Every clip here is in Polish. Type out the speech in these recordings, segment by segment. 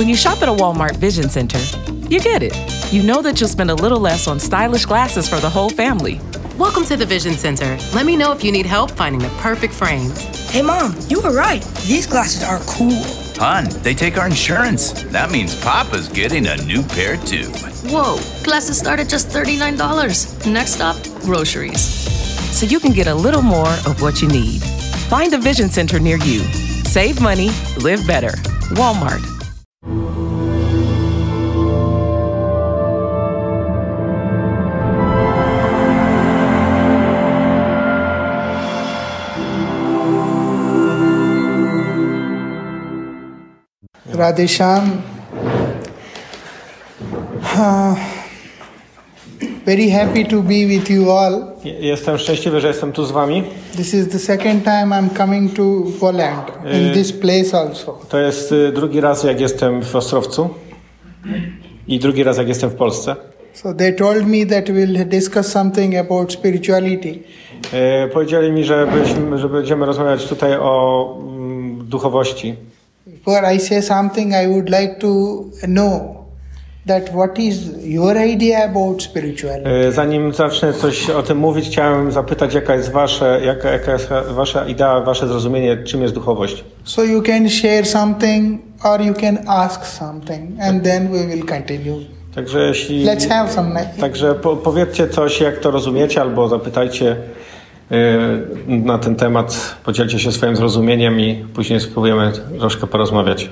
When you shop at a Walmart Vision Center, you get it. You know that you'll spend a little less on stylish glasses for the whole family. Welcome to the Vision Center. Let me know if you need help finding the perfect frames. Hey, Mom, you were right. These glasses are cool. Hun, they take our insurance. That means Papa's getting a new pair too. Whoa, glasses start at just $39. Next stop, groceries. So you can get a little more of what you need. Find a Vision Center near you. Save money, live better. Walmart. Radhesham. Uh, very happy to be with you all. Jestem szczęśliwy, że jestem tu z wami. This is the second time I'm coming to Poland, in this place also. To jest y, drugi raz, jak jestem w Ostrowcu i drugi raz, jak jestem w Polsce. So they told me that we'll discuss something about spirituality. E, Powiedzieli mi, że będziemy rozmawiać tutaj o mm, duchowości. Before I say something, I would like to know that what is your idea about spirituality? E, Zanim zacznę coś o tym mówić, chciałem zapytać, jaka jest, wasze, jaka, jaka jest wasza idea, wasze zrozumienie, czym jest duchowość. So you can share something or you can ask something and then we will continue. Także jeśli... Let's have some. Także po, powiedzcie coś, jak to rozumiecie, albo zapytajcie na ten temat, podzielcie się swoim zrozumieniem i później spróbujemy troszkę porozmawiać.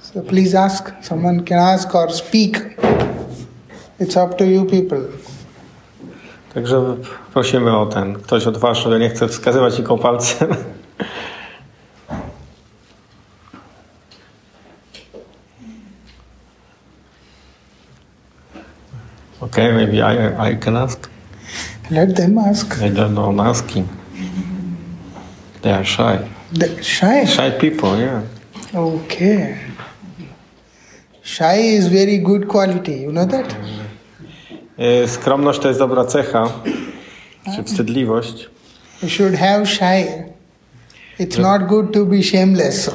So please ask. Someone can ask or speak. It's up to you people. Także prosimy o ten, ktoś odważny, nie chce wskazywać nikomu palcem. Okay, maybe I, I can ask. Let them ask. I don't know, I'm asking. They are shy. The shy. Shy people, yeah. Okay. Shy is very good quality. You know that? E, Skromność to jest dobra cecha, czy wstydliwość. You should have shy. It's not good to be shameless.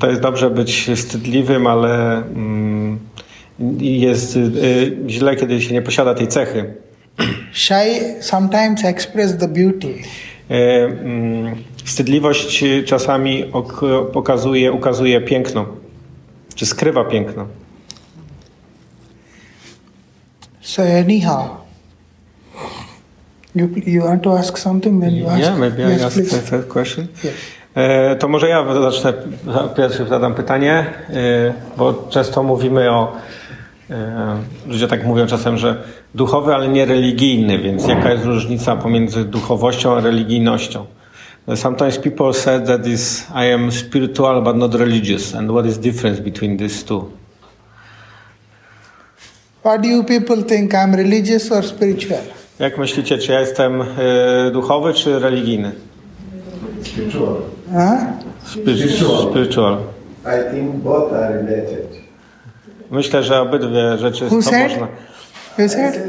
To jest dobrze być wstydliwym, ale mm, jest y, źle, kiedy się nie posiada tej cechy. Shy sometimes express the beauty. Y, mm, Wstydliwość y, czasami ok- pokazuje, ukazuje piękno, czy skrywa piękno. So anyhow, you you want to ask something? Then you ask. Yeah, maybe I yes, ask please. the first question. Yes. E, To może ja zacznę, pierwszy zadam pytanie, e, bo często mówimy o, ludzie tak mówią czasem, że duchowy, ale nie religijny, więc jaka jest różnica pomiędzy duchowością a religijnością? Sometimes people said that is, I am spiritual but not religious, and what is difference between these two? What do you people think? I'm religious or spiritual? Jak myślicie, czy ja jestem e, duchowy czy religijny? Spiritual. Huh? Spiritual. Spiritual. I think both are related. Myślę, że obydwie rzeczy Who said? można. You said?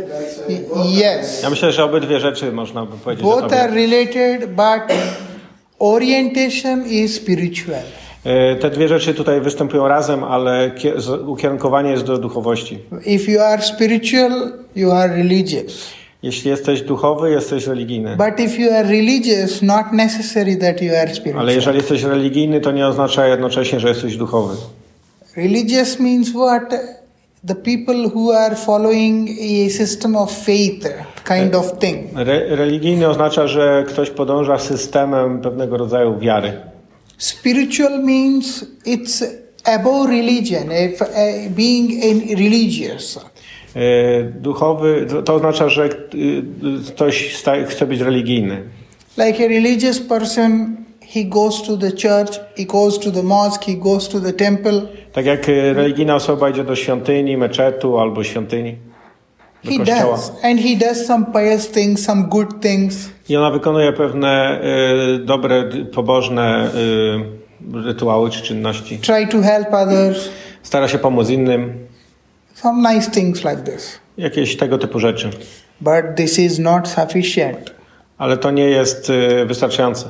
Yes. Ja myślę, że obydwie rzeczy można by powiedzieć. Both are related, but orientation is spiritual. E, Te dwie rzeczy tutaj występują razem, ale ukierunkowanie jest do duchowości. If you are spiritual, you are religious. Jeśli jesteś duchowy, jesteś religijny. But if you are religious, not necessary that you are spiritual. Ale jeżeli jesteś religijny, to nie oznacza jednocześnie, że jesteś duchowy. Religious means what? The people who are following a system of faith, kind of thing. Re- religijny oznacza, że ktoś podąża systemem pewnego rodzaju wiary. Spiritual means it's above religion, if, uh, being a religious. E, Duchowy to- oznacza, że y, y, ktoś chce być religijny. Like a religious person, he goes to the church, he goes to the mosque, he goes to the temple. Tak jak y, religijna osoba idzie do świątyni, meczetu albo świątyni, do He kościoła. does, and he does some pious things, some good things. I ona wykonuje pewne y, dobre, pobożne y, rytuały czy czynności. Try to help others, Stara się pomóc innym, some nice things like this. jakieś tego typu rzeczy. But this is not sufficient. Ale to nie jest y, wystarczające.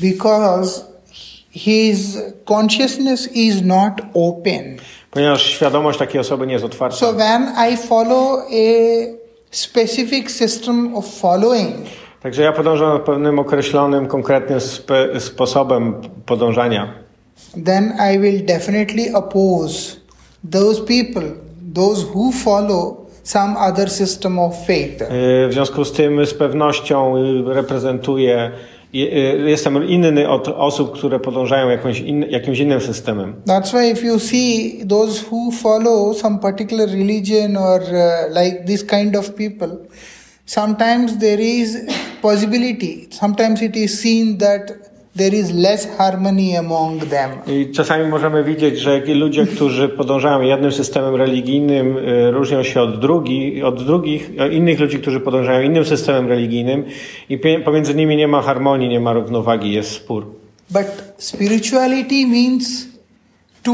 Because his consciousness is not open. Ponieważ świadomość takiej osoby nie jest otwarta. So when I follow a specific system of following, Także ja podążam pewnym określonym, konkretnym spe, sposobem podążania. then I will definitely oppose those people, those who follow some other system of faith. Y, W związku z tym z pewnością reprezentuję, jestem inny od osób, które podążają jakąś in, jakimś innym systemem. That's why if you see those who follow some particular religion or uh, like this kind of people, sometimes there is possibility. Sometimes it is seen that there is less harmony among them. I czasami możemy widzieć, że ludzie, którzy podążają jednym systemem religijnym, y, różnią się od, drugi, od drugich, od innych ludzi, którzy podążają innym systemem religijnym i pomiędzy nimi nie ma harmonii, nie ma równowagi, jest spór. But spirituality means to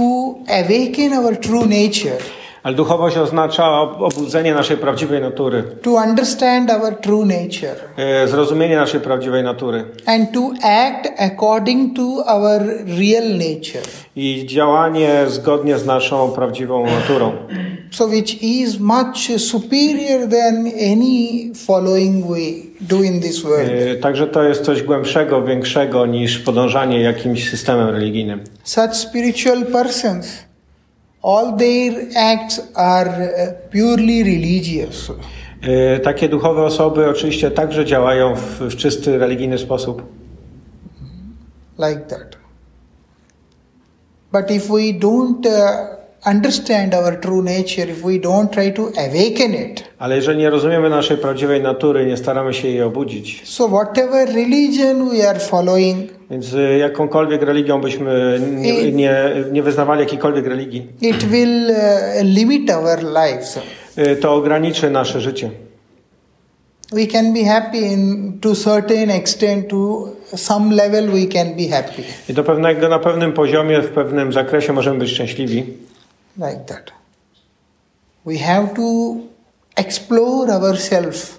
awaken our true nature, Ale duchowość oznacza ob- obudzenie naszej prawdziwej natury, to understand our true nature, y, zrozumienie naszej prawdziwej natury and to act according to our real nature. i działanie zgodnie z naszą prawdziwą naturą. So, which is much superior than any following we do in this world. Y, Także to jest coś głębszego, większego niż podążanie jakimś systemem religijnym. Such spiritual persons, all their acts are uh, purely religious. Y, Takie duchowe osoby oczywiście także działają w, w czysty religijny sposób. like that. But if we don't uh, understand our true nature, if we don't try to awaken it, Ale jeżeli nie rozumiemy naszej prawdziwej natury, nie staramy się jej obudzić, so whatever religion we are following, więc y, jakąkolwiek religią byśmy nie, nie, nie wyznawali jakiejkolwiek religii, it will uh, limit our lives. y, to ograniczy nasze życie. We can be happy in to certain extent, to some level we can be happy, I do pewnego, na pewnym poziomie, w pewnym zakresie możemy być szczęśliwi. like that. We have to explore ourselves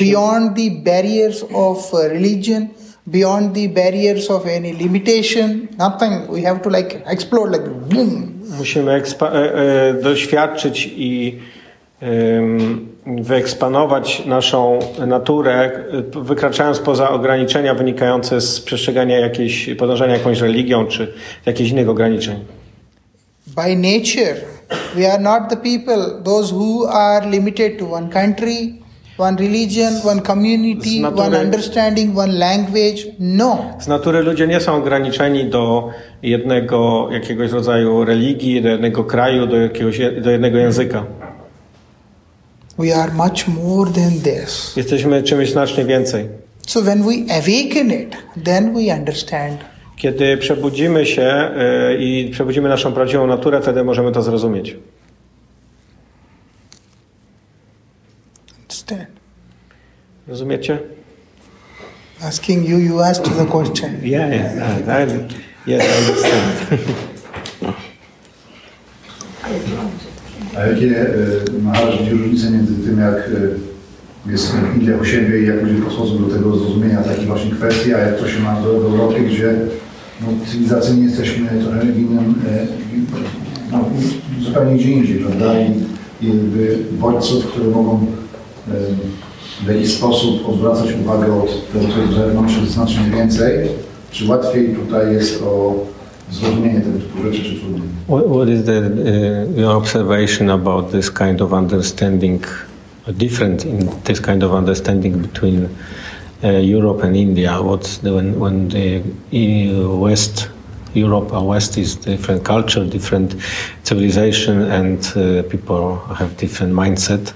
beyond the barriers of uh, religion, beyond the barriers of any limitation, nothing. We have to like explore, like boom. Musimy e, e, doświadczyć i wyeksponować naszą naturę, wykraczając poza ograniczenia wynikające z przestrzegania jakiejś, podążania jakąś religią czy jakichś innych ograniczeń. By nature, we are not the people, those who are limited to one country, one religion, one community, Z natury- one understanding, one language. No. Z natury ludzie nie są ograniczeni do jednego jakiegoś rodzaju religii, do jednego kraju, do, jakiegoś, do jednego języka. We are much more than this. Jesteśmy czymś znacznie więcej. So when we awaken it, then we understand. Kiedy przebudzimy się e, i przebudzimy naszą prawdziwą naturę, wtedy możemy to zrozumieć. Understand. Rozumiecie? Asking you, you asked the question. Yeah, yeah. I, yes, I understand. A jakie e, widzi różnice między tym, jak e, jest India u siebie i jak ludzie podchodzą do tego zrozumienia takich właśnie kwestii, a jak to się ma do, w Europie, gdzie no, cywilizacyjnie jesteśmy trochę w innym, e, no, zupełnie gdzie indziej, prawda? I, i jakby bodźców, które mogą w jakiś sposób odwracać uwagę od tego, co jest zewnątrz, jest znacznie więcej. Czy łatwiej tutaj jest o zrozumienie tego typu rzeczy, czy trudniej? What, what is the, uh, your observation about this kind of understanding, different in this kind of understanding between uh, Europe and India? What's the, when, when the West, Europe or West is different culture, different civilization, and uh, people have different mindset?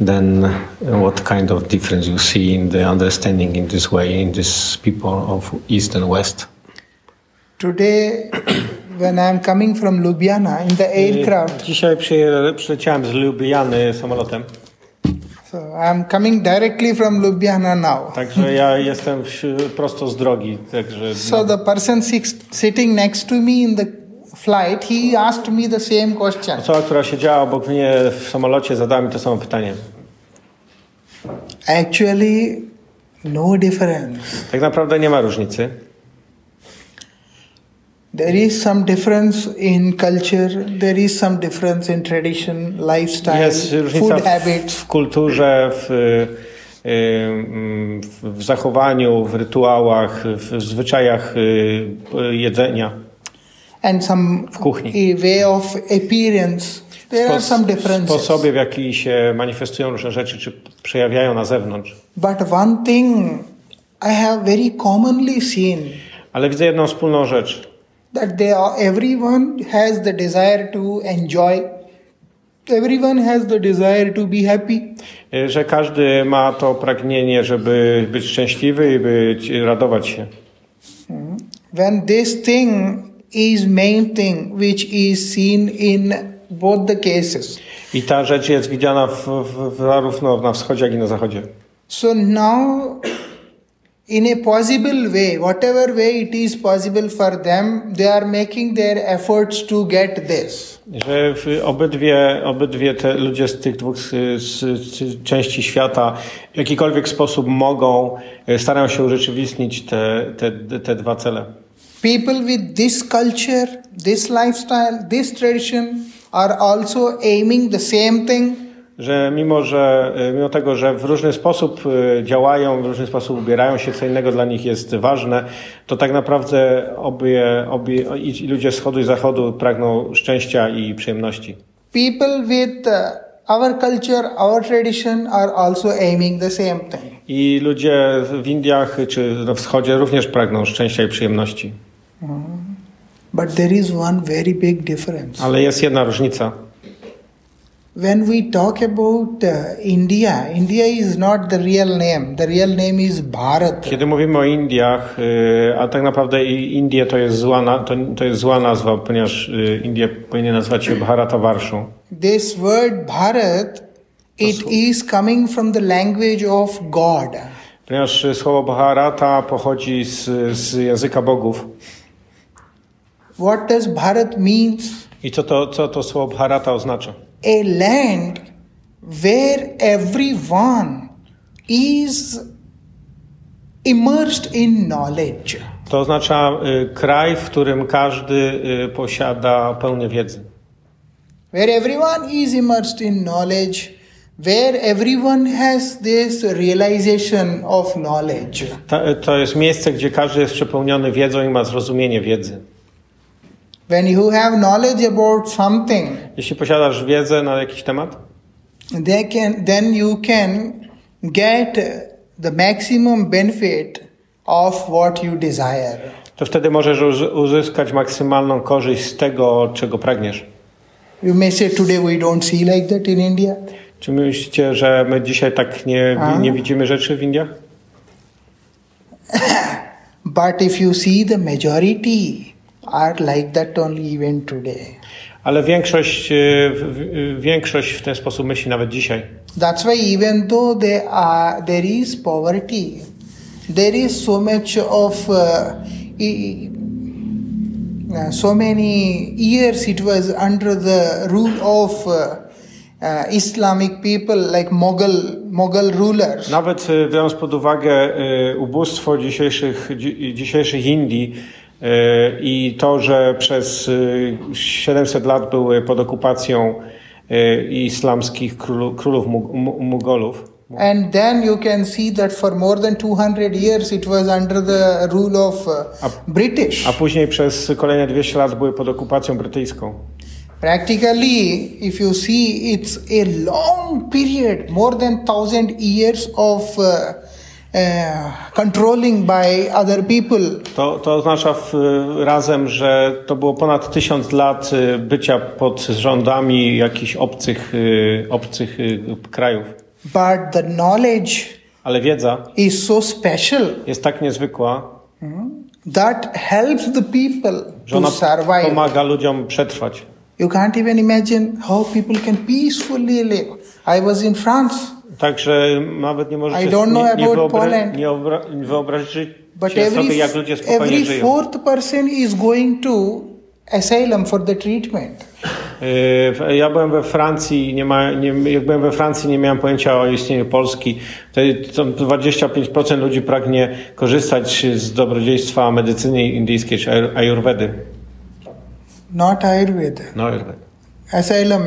Then, what kind of difference you see in the understanding in this way in these people of East and West? Today, when I'm coming from Ljubljana in the aircraft, Dzisiaj przyleciałem z Lubliany samolotem. so I'm coming directly from Ljubljana now. Także ja jestem prosto z drogi, także So the person sitting next to me in the flight, he asked me the same question. osoba, która siedziała obok mnie w samolocie zadała mi to samo pytanie. Actually, No difference. Tak naprawdę nie ma różnicy. There is some difference in culture, there is some difference in tradition, lifestyle, Jest różnica food w, habits. w kulturze, w, y, y, w, w zachowaniu, w rytuałach, w, w zwyczajach y, jedzenia. And some w kuchni. way of appearance. There are some differences. sposobie, w jaki się manifestują różne rzeczy, czy przejawiają na zewnątrz. But one thing I have very commonly seen Ale widzę jedną wspólną rzecz. that they are, everyone has the desire to enjoy. Everyone has the desire to be happy. y, Że każdy ma to pragnienie, żeby być szczęśliwy i być, radować się. When this thing is main thing which is seen in both the cases. I ta rzecz jest widziana w, w, w, zarówno na wschodzie, jak i na zachodzie. So now, in a possible way, whatever way it is possible for them, they are making their efforts to get this. Że obydwie, obydwie te ludzie z tych dwóch z, z, części świata w jakikolwiek sposób mogą, y, starają się urzeczywistnić te, te, te dwa cele. People with this culture, this lifestyle, this tradition are also aiming the same thing. Że mimo, że y, mimo tego, że w różny sposób y, działają, w różny sposób ubierają się, co innego dla nich jest ważne, to tak naprawdę obie, obie i ludzie z wschodu i zachodu pragną szczęścia i przyjemności. People with uh, our culture, our tradition are also aiming the same thing. I ludzie w Indiach czy na wschodzie również pragną szczęścia i przyjemności. But there is one very big difference. Ale jest jedna różnica. When we talk about uh, India, India is not the real name. The real name is Bharat. Kiedy mówimy o Indiach, y, a tak naprawdę Indie to jest zła, to, to jest zła nazwa, ponieważ y, Indie powinny nazywać się Bharatavarszą. This word Bharat, it is coming from the language of God. Ponieważ y, słowo Bharata pochodzi z, z języka bogów. What does Bharat means? I co to, co to słowo Bharata oznacza? A land where everyone is immersed in knowledge. To oznacza y, kraj, w którym każdy y, posiada pełnię wiedzy. Where everyone is immersed in knowledge, where everyone has this realization of knowledge. Ta, to jest miejsce, gdzie każdy jest przepełniony wiedzą i ma zrozumienie wiedzy. When you have knowledge about something, Jeśli posiadasz wiedzę na jakiś temat, they can, then you can get the maximum benefit of what you desire. to wtedy możesz uz- uzyskać maksymalną korzyść z tego, czego pragniesz. You may say today we don't see like that in India. Czy myślicie, że my dzisiaj tak nie, nie widzimy rzeczy w Indiach? But if you see the majority are like that only even today. Ale większość, w- większość w ten sposób myśli nawet dzisiaj. That's why even though there are there is poverty, there is so much of uh, i- uh, so many years it was under the rule of uh, uh, Islamic people like Mughal Mughal rulers. Nawet biorąc pod uwagę ubóstwo dzisiejszych, dzi- dzisiejszych Indii i to, że przez y, 700 lat były pod okupacją y, islamskich królów Mu- Mu- Mugolów, And then you can see that for more than 200 years it was under the rule of uh, British. a później przez kolejne 200 lat były pod okupacją brytyjską. Practically, if you see, it's a long period, more than thousand years of uh, controlling by other people. To, to oznacza w, razem, że to było ponad tysiąc lat y, bycia pod rządami jakichś obcych, y, obcych krajów. But the knowledge Ale wiedza is so special jest tak niezwykła, that helps the people że to ona survive. pomaga ludziom przetrwać. You can't even imagine how people can peacefully live. I was in France, Także nawet nie możecie I don't know nie, nie, about wyobra- Poland. nie obra- wyobrazić but sobie, every, jak ludzie spokojnie every żyją. fourth person is going to asylum for the treatment. Y, Ja byłem we Francji, nie ma, nie, jak byłem we Francji, nie miałem pojęcia o istnieniu Polski. Tam 25% ludzi pragnie korzystać z dobrodziejstwa medycyny indyjskiej czy ayur- ayurvedy. Not Ayurveda. No, ayurvedy. Asylum,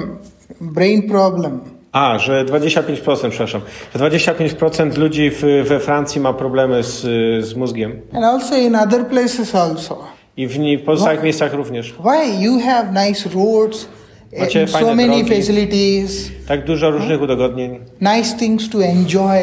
brain problem. A, że 25%, przepraszam, że 25% ludzi w, we Francji ma problemy z, z mózgiem. And also in other places also. I w, w pozostałych miejscach również. Why? You have nice roads, Macie so fajne many drogi. facilities, Tak dużo różnych udogodnień, nice things to enjoy.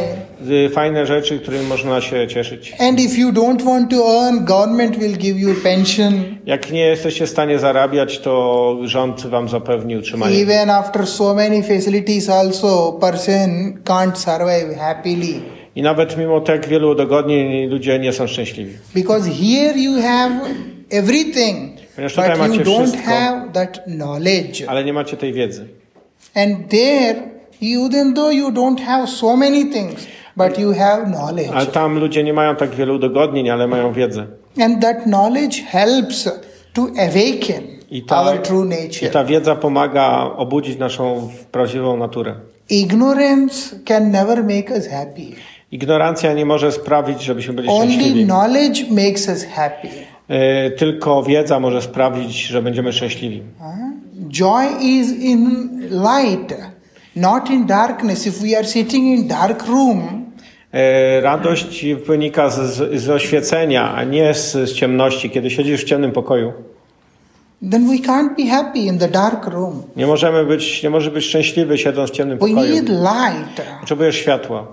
fajne rzeczy, którymi można się cieszyć. And if you don't want to earn, government will give you pension. Jak nie jesteście w stanie zarabiać, to rząd wam zapewni utrzymanie. Even after so many facilities also, person can't survive happily. I nawet mimo tak wielu udogodnień ludzie nie są szczęśliwi. Because here you have everything, Ponieważ tutaj but macie you don't wszystko. have that knowledge. Ale nie macie tej wiedzy. And there, even though you don't have so many things, but you have knowledge. Ale tam ludzie nie mają tak wielu udogodnień, ale mają wiedzę. And that knowledge helps to awaken I ta, our true I nature. ta wiedza pomaga obudzić naszą prawdziwą naturę. Ignorance can never make us happy. Ignorancja nie może sprawić, żebyśmy byli Only szczęśliwi. knowledge makes us happy. Y, Tylko wiedza może sprawić, że będziemy szczęśliwi. Joy is in light, not in darkness. If we are sitting in dark room, E, Radość wynika z, z, z oświecenia, a nie z, z ciemności. Kiedy siedzisz w ciemnym pokoju, then we can't be happy in the dark room. nie możemy być, nie może być szczęśliwy siedząc w ciemnym We pokoju. need light. Potrzebujesz światła,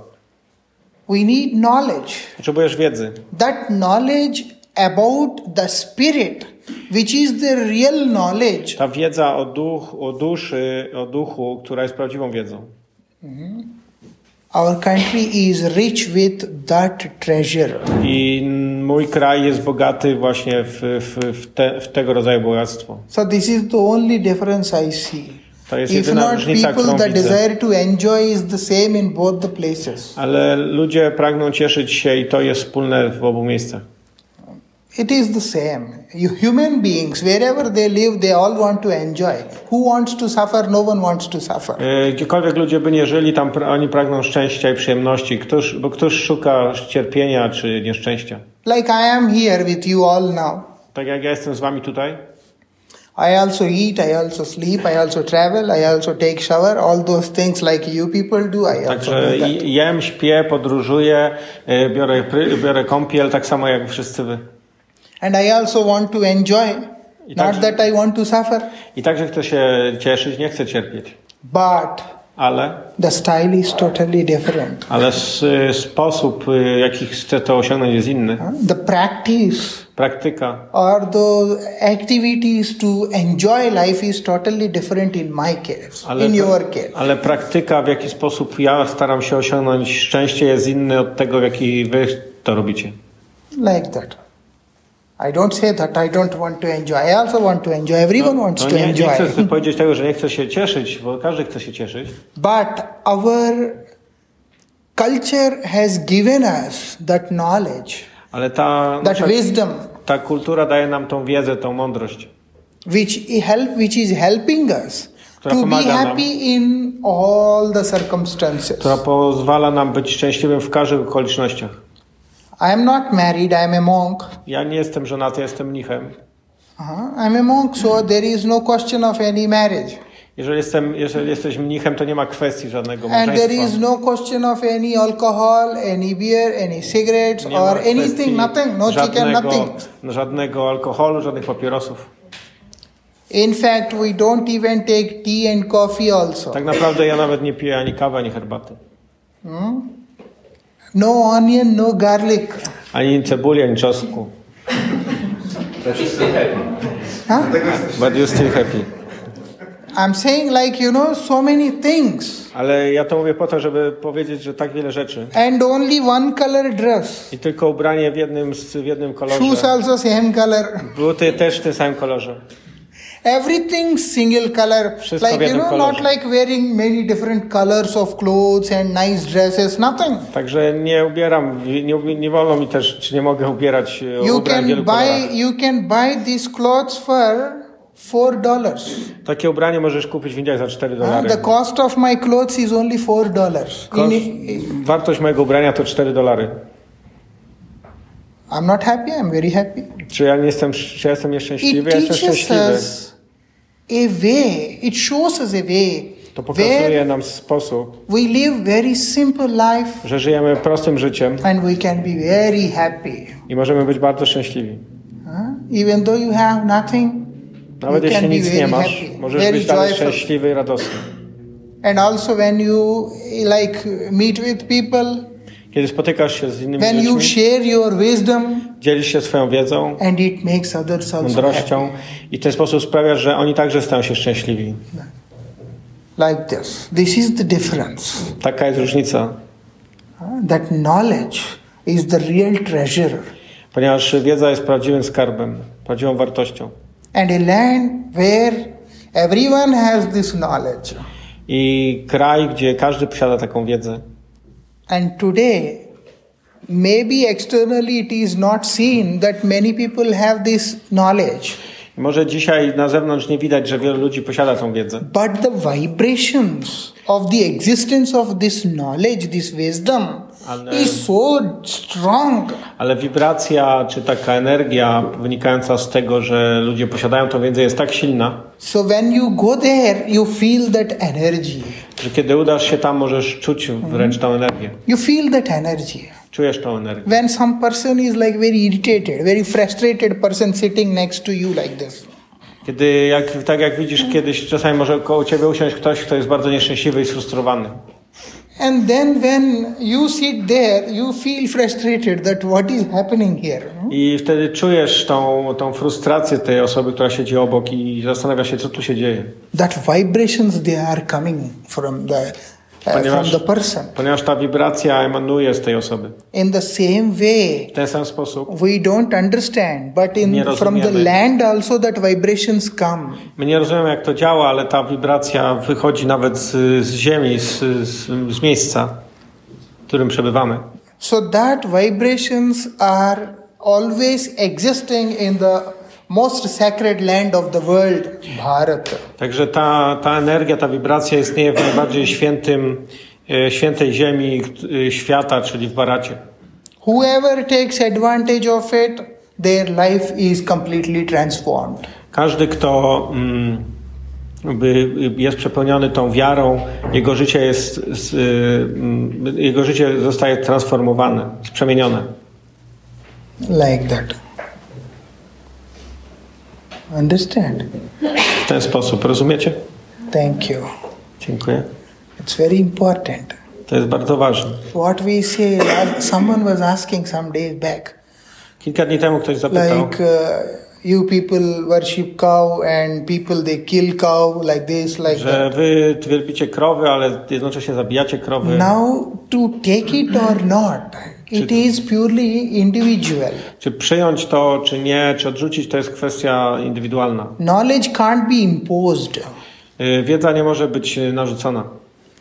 We need knowledge. potrzebujesz wiedzy. That knowledge about the spirit, which is the real knowledge, Ta wiedza o, duch, o duszy, o duchu, która jest prawdziwą wiedzą. our country is rich with that treasure. I mój kraj jest bogaty właśnie w, w, w, te, w tego rodzaju bogactwo. So this is the only difference I see. To jest If jedyna not, różnica, people którą widzę. desire to enjoy is the same in both the places. Ale ludzie pragną cieszyć się i to jest wspólne w obu miejscach. It is the same. Human beings, wherever they live, they all want to enjoy. Who wants to suffer? No one wants to suffer. E, Gdziekolwiek ludzie by nie żyli, tam oni pragną szczęścia i przyjemności. Któż, bo któż szuka cierpienia czy nieszczęścia? Like I am here with you all now. Tak jak ja jestem z wami tutaj, I also eat, I also sleep, I also travel, I also take shower, all those things like you people do, I also także do that. i- jem, śpię, podróżuję, e, biorę, biorę kąpiel, tak samo jak wszyscy wy. And I also want to enjoy, I not także- that I want to suffer. I także chcę się cieszyć, nie chcę cierpieć. But Ale, the style is totally different. ale sposób, y, jaki chcę to osiągnąć jest inny. The practice Praktyka or the activities to enjoy life is totally different in my case, Ale, in pra- your case. ale praktyka, w jaki sposób ja staram się osiągnąć szczęście, jest inny od tego, w jaki wy to robicie. Like that. I don't say that I don't want to enjoy. I also want to enjoy. Everyone wants No to nie, nie enjoy. chcę powiedzieć tego, że nie chcę się cieszyć, bo każdy chce się cieszyć, But our culture has given us that knowledge, ale ta, that nasza, wisdom, ta kultura daje nam tą wiedzę, tą mądrość, which help, which is helping us to be pomaga nam. happy in all the circumstances. która pozwala nam być szczęśliwym w każdych okolicznościach. I am not married. I am a monk. Ja nie jestem żonaty, jestem mnichem. Uh-huh. I'm a monk, so there is no question of any marriage, Jeżeli, jestem, jeżeli jesteś mnichem, to nie ma kwestii żadnego and there is małżeństwa. no question of any alcohol, any beer, any cigarettes, Nie or anything. Nothing. No chicken. żadnego, Nothing. żadnego alkoholu, żadnych papierosów. In fact, we don't even take tea and coffee also. Tak naprawdę ja nawet nie piję ani kawy, ani herbaty. No onion, no garlic. Ani cebuli, ani czosnku. Huh? But you still happy. I'm saying, like, you know, so many things. Ale ja to mówię po to, żeby powiedzieć, że tak wiele rzeczy. And only one color dress. I tylko ubranie w jednym, w jednym Shoes kolorze. also same color. Buty też w tym samym kolorze. Everything single color. Wszystko like, you know, not kolorze. like wearing many different colors of clothes and nice dresses. Nothing. Także nie ubieram, nie, nie wolno mi też, czy nie mogę ubierać e, You can buy, kolorach. you can buy these clothes for four dollars. Takie ubranie możesz kupić w Indiach za 4 dolary. the cost of my clothes is only four dollars. Koszt, wartość mojego ubrania to 4 dolary. I'm not happy. I'm very happy. Czy ja nie jestem, czy ja jestem nieszczęśliwy? It Ja jestem szczęśliwy. us a way. It shows us a way To pokazuje nam sposób, we live very simple life że żyjemy prostym życiem and we can be very happy. i możemy być bardzo szczęśliwi. Even though you have nothing, Nawet you jeśli nic nie masz, happy, możesz być dalej szczęśliwy i radosny. And also when you like meet with people, Kiedy spotykasz się z innymi when you ludźmi, share your wisdom, dzielisz się swoją wiedzą, and it makes others also mądrością happy. i w ten sposób sprawiasz, że oni także stają się szczęśliwi. Like this. This is the difference. Taka jest różnica, Huh? That knowledge is the real treasure. ponieważ wiedza jest prawdziwym skarbem, prawdziwą wartością. And a land where everyone has this knowledge. I kraj, gdzie każdy posiada taką wiedzę. And today, maybe externally it is not seen that many people have this knowledge. Może dzisiaj na zewnątrz nie widać, że wielu ludzi posiada tą wiedzę, But the vibrations of the existence of this knowledge, this wisdom, Ale- is so strong. ale wibracja czy taka energia wynikająca z tego, że ludzie posiadają tą wiedzę jest tak silna, So when you go there, you feel that energy. Że kiedy udasz się tam, możesz czuć wręcz tą energię. You feel that energy. Czujesz tą energię. When some person is like very irritated, very frustrated person sitting next to you like this. Kiedy, jak, tak jak widzisz, kiedyś czasami może koło ciebie usiąść ktoś, kto jest bardzo nieszczęśliwy i sfrustrowany. And then when you sit there, you feel frustrated that what is happening here. I wtedy czujesz tą, tą frustrację tej osoby, która siedzi obok i zastanawia się, co tu się dzieje. That vibrations they are coming from the from Ponieważ, the person. ponieważ ta wibracja emanuje z tej osoby. In the same way, W ten sam sposób we don't understand, but in from the land also that vibrations come. My nie rozumiemy, jak to działa, ale ta wibracja wychodzi nawet z, z ziemi, z, z, z miejsca, w którym przebywamy. So that vibrations are always existing in the most sacred land of the world, Bharat. Także ta, ta energia, ta wibracja istnieje w najbardziej świętym, e, świętej ziemi e, świata, czyli w Baracie. Whoever takes advantage of it, their life is completely transformed. Każdy, kto mm, jest przepełniony tą wiarą, jego życie jest, y, mm, jego życie zostaje transformowane, przemienione. Like that. Understand? W ten sposób, rozumiecie? Thank you. Dziękuję. It's very important. To jest bardzo ważne. What we say, someone was asking some days back, Kilka dni temu ktoś zapytał, like uh, you people worship cow and people they kill cow like this, like że that. wy wielbicie krowy, ale jednocześnie zabijacie krowy. Now, to take it or not, it is purely individual. Czy przyjąć to, czy nie, czy odrzucić, to jest kwestia indywidualna. Knowledge can't be imposed. Y, Wiedza nie może być y, narzucona.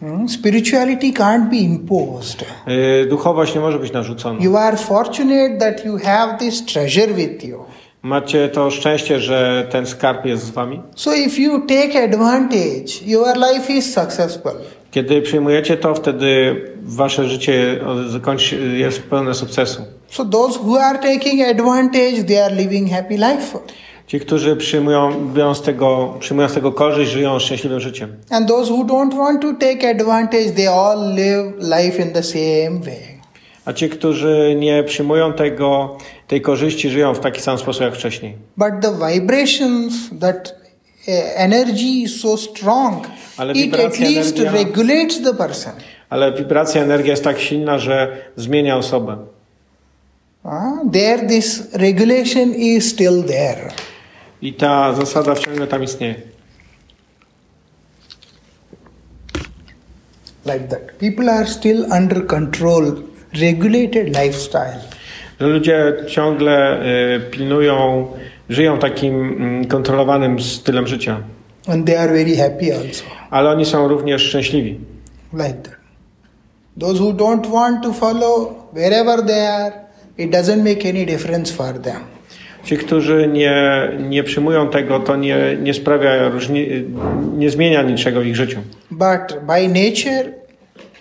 Hmm? Spirituality can't be imposed. Y, Duchowość nie może być narzucona. You are fortunate that you have this treasure with you. Macie to szczęście, że ten skarb jest z wami. So if you take advantage, your life is successful. Kiedy przyjmujecie to, wtedy wasze życie zakończy, jest pełne sukcesu. So those who are taking advantage, they are living happy life. Ci, którzy przyjmują, biorą z tego, przyjmują z tego korzyść, żyją szczęśliwym życiem. And those who don't want to take advantage, they all live life in the same way. A ci, którzy nie przyjmują tego, tej korzyści, żyją w taki sam sposób jak wcześniej. But the vibrations, that uh, energy is so strong, Ale it at wibracja, least energia- regulates the person. Ale wibracja, energia jest tak silna, że zmienia osobę. Ah, there, this regulation is still there. I ta zasada ciągle tam istnieje. Like that. People are still under control, regulated lifestyle. Że ludzie ciągle y, pilnują, żyją takim mm, kontrolowanym stylem życia. And they are very happy also. Ale oni są również szczęśliwi. Like that. Those who don't want to follow wherever they are, it doesn't make any difference for them. Ci, którzy nie, nie przyjmują tego, to nie, nie sprawia różni, nie zmienia niczego w ich życiu. But by nature,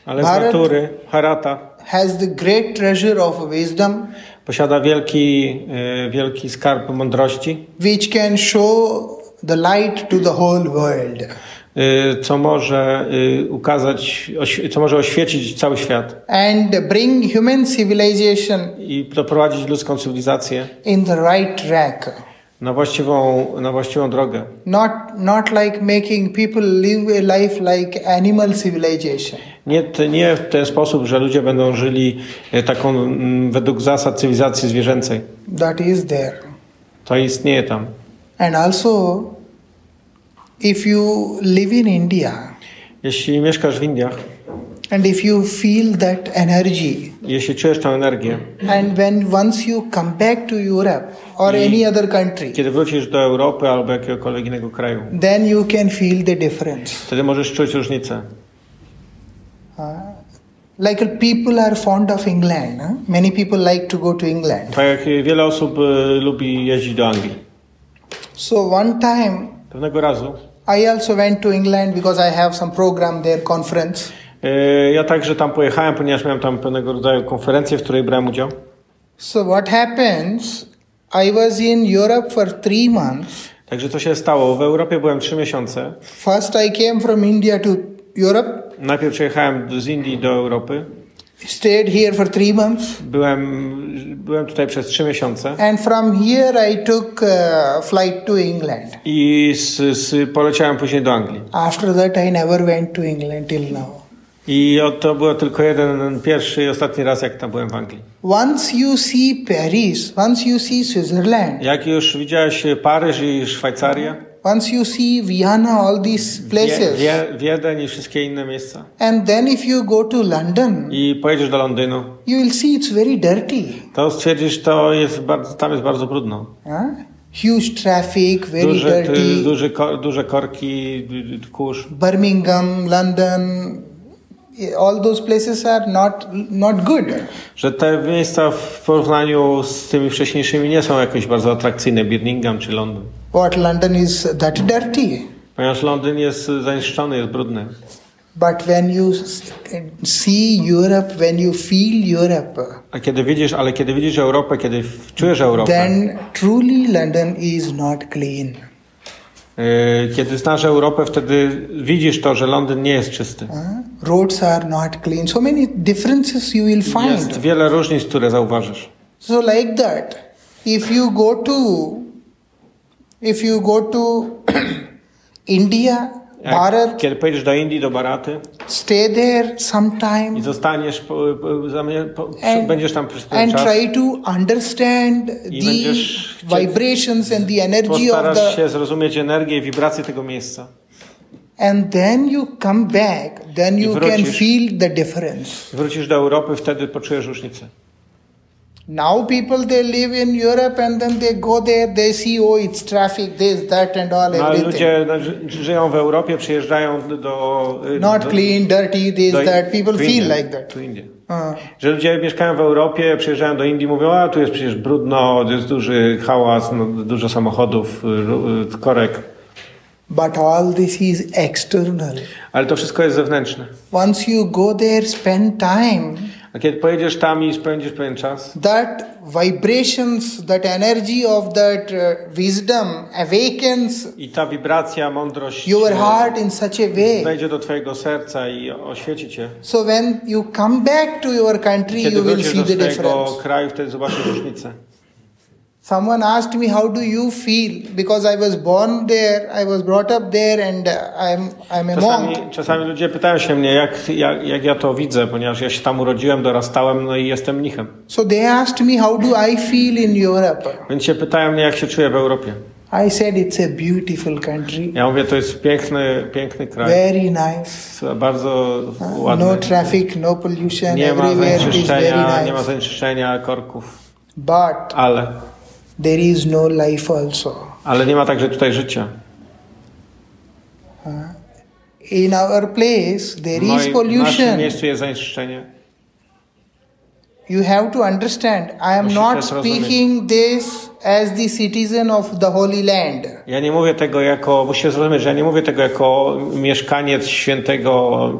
Ale z natury Harata has the great treasure of wisdom, posiada wielki, e, wielki skarb mądrości, which can show the light to the whole world. E, co może e, ukazać, co może oświecić cały świat and bring human civilization i doprowadzić ludzką cywilizację in the right track. na właściwą, na właściwą drogę. Not, not like making people live a life like animal civilization. Nie, nie w ten sposób, że ludzie będą żyli e, taką według zasad cywilizacji zwierzęcej. That is there. To istnieje tam. And also, if you live in India Jeśli mieszkasz w Indiach, and if you feel that energy, jeśli czujesz tę energię, and when once you come back to Europe or any other country, kiedy wrócisz do Europy albo jakiegokolwiek innego kraju, then you can feel the difference. wtedy możesz czuć różnicę. Like uh, people are fond of England. huh? Many people like to go to England. Tak jak wiele osób e, lubi jeździć do Anglii. So one time Pewnego razu I also went to England because I have some program there, conference. e, ja także tam pojechałem, ponieważ miałem tam pewnego rodzaju konferencję, w której brałem udział. So what happens? I was in Europe for three months. Także co się stało? W Europie byłem trzy miesiące. First, I came from India to Europe, Najpierw przyjechałem z Indii do Europy. Stayed here for three months, Byłem, byłem tutaj przez trzy miesiące and from here I took uh, flight to England. i z, z, poleciałem później do Anglii. After that, I never went to England till now. I to było tylko jeden, pierwszy i ostatni raz, jak tam byłem w Anglii. Once you see Paris, once you see Switzerland, Jak już widziałeś Paryż i Szwajcarię, once you see Vienna, all these places, Wie, Wiedeń i wszystkie inne miejsca and then if you go to London, i pojedziesz do Londynu, you will see it's very dirty. to stwierdzisz, to jest bardzo, tam jest bardzo brudno. Huh? Huge traffic, very Duże, dirty. ty, duże, ko, duże korki, kurz. Birmingham, London, all those places are not not good. Że te miejsca w porównaniu z tymi wcześniejszymi nie są jakoś bardzo atrakcyjne, Birmingham czy Londyn. What London is that dirty. Ponieważ Londyn jest zanieczyszczony, jest brudny. But when you see Europe, when you feel Europe, A kiedy widzisz, ale kiedy widzisz Europę, kiedy czujesz Europę, then truly London is not clean. yy, kiedy znasz Europę, wtedy widzisz to, że Londyn nie jest czysty. Roads are not clean. So many differences you will find. Jest wiele różnic, które zauważysz. So like that, if you go to if you go to India, Jak, Bharat, kiedy pojedziesz do Indii, do Baraty stay there i sometime zostaniesz, po, po, zamie- po, and, będziesz tam przez pewien and czas try to understand I the będziesz chciał- vibrations and the energy of postarasz the się zrozumieć energię i wibracje tego miejsca. and then you come back then you can wrócisz. feel the difference Wrócisz do Europy, wtedy poczujesz różnicę. Now people they live in europe and then they go there they see oh it's traffic this that and all No, everything ludzie no, ży- żyją w Europie, przyjeżdżają do... do not do, clean dirty this do- that. People feel Indie, like that. Indie. Uh, Że ludzie mieszkają w Europie, przyjeżdżają do Indii, mówią, a tu jest przecież brudno, jest duży hałas, no, dużo samochodów, y, y, korek. but all this is external. Ale to wszystko jest zewnętrzne. once you go there spend time A kiedy pojedziesz tam i spędzisz pewien czas, that vibrations that energy of that uh, wisdom awakens i ta wibracja, mądrość your heart in such a way wejdzie do twojego serca i oświeci cię. so when you come back to your country Kiedy you will wrócisz see do the swojego difference kraju, wtedy zobaczysz różnicę. Someone asked me how do you feel because i was born there i was brought up there and uh, i'm i'm a Czasami, monk czasami ludzie pytają się mnie, jak, jak, jak ja to widzę, ponieważ ja się tam urodziłem, dorastałem, no i jestem mnichem. so they asked me how do i feel in europe Więc się pytają mnie, jak się czuję w Europie. i said it's a beautiful country Ja mówię, to jest piękny, piękny kraj. very nice Bardzo ładny. no traffic no pollution Nie ma everywhere it is very zanieczyszczenia, nie ma nice zanieczyszczenia korków. but Ale, there is no life also ale nie ma także tutaj życia. in our place there is moim, w naszym pollution miejscu jest zanieczyszczenie. You have to understand, I am Musicie not speaking this as the citizen of the Holy Land. Ja nie mówię tego jako, musicie zrozumieć, że ja nie mówię tego jako mieszkaniec świętego,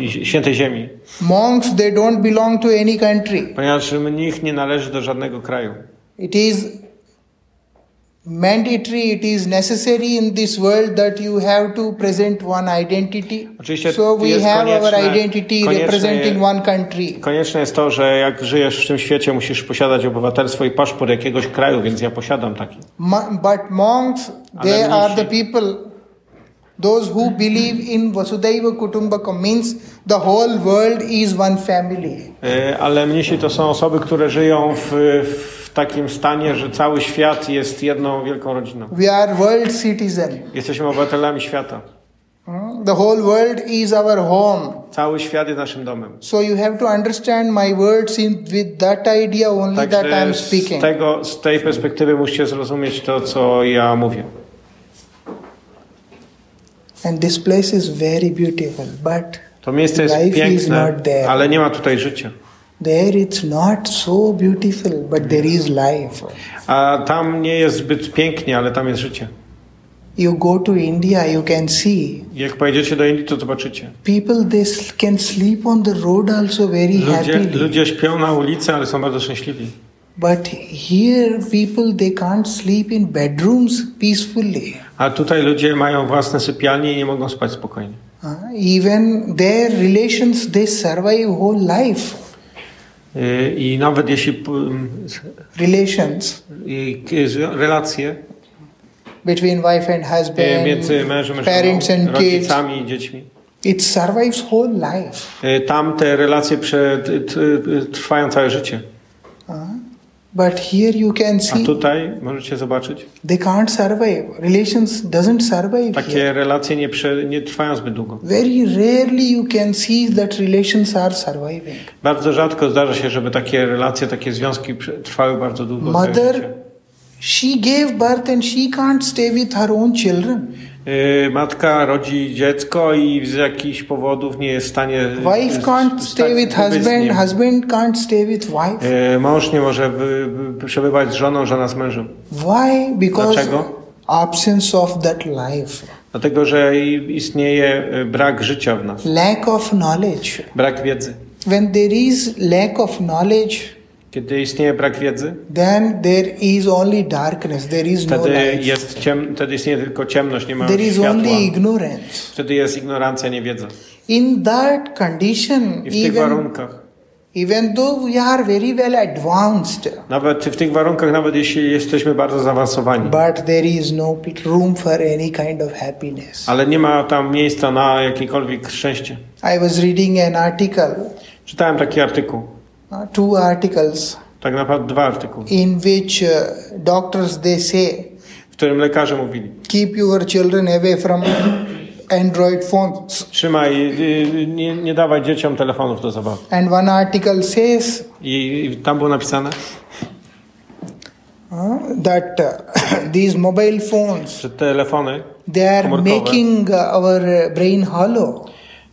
y, y, świętej ziemi. Monks, they don't belong to any country. Ponieważ mnich nie należy do żadnego kraju. It is mandatory, it is necessary in this world that you have to present one identity. Oczywiście So we have our identity representing one country. Konieczne jest to, że jak żyjesz w tym świecie, musisz posiadać obywatelstwo i paszport jakiegoś kraju, więc ja posiadam taki. But monks, they are the people, those who believe in Vasudhaiva Kutumbakam, means the whole world is one family. Y, Ale mnisi to są osoby, które żyją w, w takim stanie, że cały świat jest jedną wielką rodziną. We are world citizen. Jesteśmy obywatelami świata. Hmm? The whole world is our home. Cały świat jest naszym domem. So you have to understand my words in with that idea only that Także am z, speaking. tego, z tej perspektywy musicie zrozumieć to, co ja mówię. And this place is very beautiful, but To miejsce jest Life is piękne, not there. ale nie ma tutaj życia. There it's not so beautiful, but there is life. A tam nie jest zbyt pięknie, ale tam jest życie. You go to India, you can see Jak pojedziecie do Indii, to zobaczycie. people they can sleep on the road also very Ludzie, happily. ludzie śpią na ulicy, ale są bardzo szczęśliwi. But here people they can't sleep in bedrooms peacefully. A tutaj ludzie mają własne sypialnie i nie mogą spać spokojnie. Uh, even their relations they survive whole life. Y, I nawet jeśli Relations relacje between wife and y, husband, między mężem parents żoną, and kids, rodzicami i dziećmi, it survives whole life. y, tam te relacje trwają całe życie. But here you can A see tutaj możecie zobaczyć, they can't survive. Relations doesn't survive here. takie relacje nie, prze, nie trwają zbyt długo. Very rarely you can see that relations are surviving. Bardzo rzadko zdarza się, żeby takie relacje, takie związki trwały bardzo długo. Mother, she gave birth and she can't stay with her own children. Y, Matka rodzi dziecko i z jakichś powodów nie jest w stanie. Wife can't stay with husband, husband can't stay with wife. Y, Mąż nie może przebywać z żoną, żona z mężem. Why? Because Dlaczego? absence of that life, Dlatego, że istnieje y, brak życia w nas, lack of knowledge. brak wiedzy. When there is lack of knowledge, Kiedy istnieje brak wiedzy, then there is only darkness. There is no wtedy, light. jest ciem, wtedy istnieje tylko ciemność, nie ma There is światła. only ignorance. Wtedy jest ignorancja, niewiedza. In that condition, I w tych even warunkach, even though we are very well advanced, nawet w tych warunkach, nawet jeśli jesteśmy bardzo zaawansowani, but there is no room for any kind of happiness. ale nie ma tam miejsca na jakiekolwiek szczęście. I was reading an article, Czytałem taki artykuł, uh, two articles, tak naprawdę dwa artykuły, in which uh, doctors they say w którym lekarze mówili, keep your children away from Android phones. trzymaj, y, nie, nie dawaj dzieciom telefonów do zabawy. And one article says I, i tam było napisane, uh, that uh, these mobile phones że telefony, they are making our brain hollow.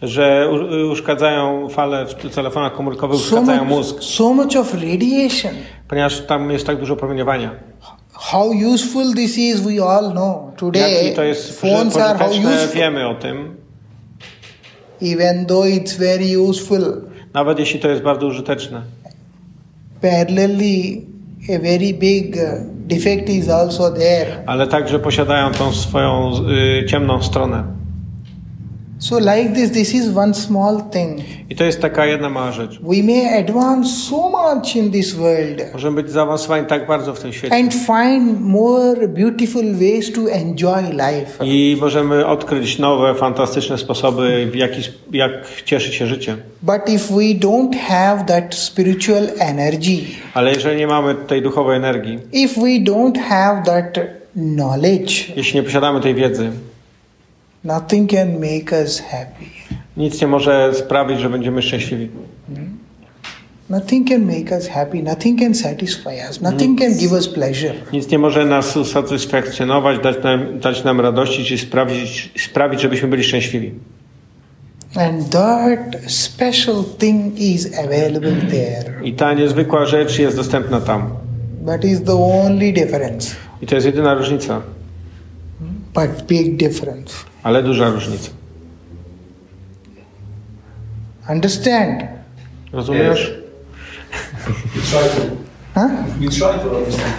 Że uszkadzają fale w telefonach komórkowych, So uszkadzają much, mózg, so much of radiation. ponieważ tam jest tak dużo promieniowania. How useful this is, we all know. Today, Jaki to jest phones are how useful. wiemy o tym. Even though it's very useful, Nawet jeśli to jest bardzo użyteczne. parallelly, a very big uh, defect is also there. Ale także posiadają tą swoją y, ciemną stronę. So, like this, this is one small thing. I to jest taka jedna mała rzecz. We may advance so much in this world Możemy być zaawansowani tak bardzo w tym świecie. and find more beautiful ways to enjoy life. I możemy odkryć nowe, fantastyczne sposoby, w jaki, jak cieszyć się życiem. But if we don't have that spiritual energy, Ale jeżeli nie mamy tej duchowej energii, if we don't have that knowledge, jeśli nie posiadamy tej wiedzy, nothing can make us happy. nic nie może sprawić, że będziemy szczęśliwi. Nothing can make us happy. Nothing can satisfy us. Nothing can give us pleasure. Nic nie może nas usatysfakcjonować, dać nam, dać nam radości, czy sprawić, sprawić, żebyśmy byli szczęśliwi. And that special thing is available there. I ta niezwykła rzecz jest dostępna tam. That is the only difference. I to jest jedyna różnica, But big difference. Ale duża różnica. Understand? Rozumiesz? We try to. Huh? We try to understand.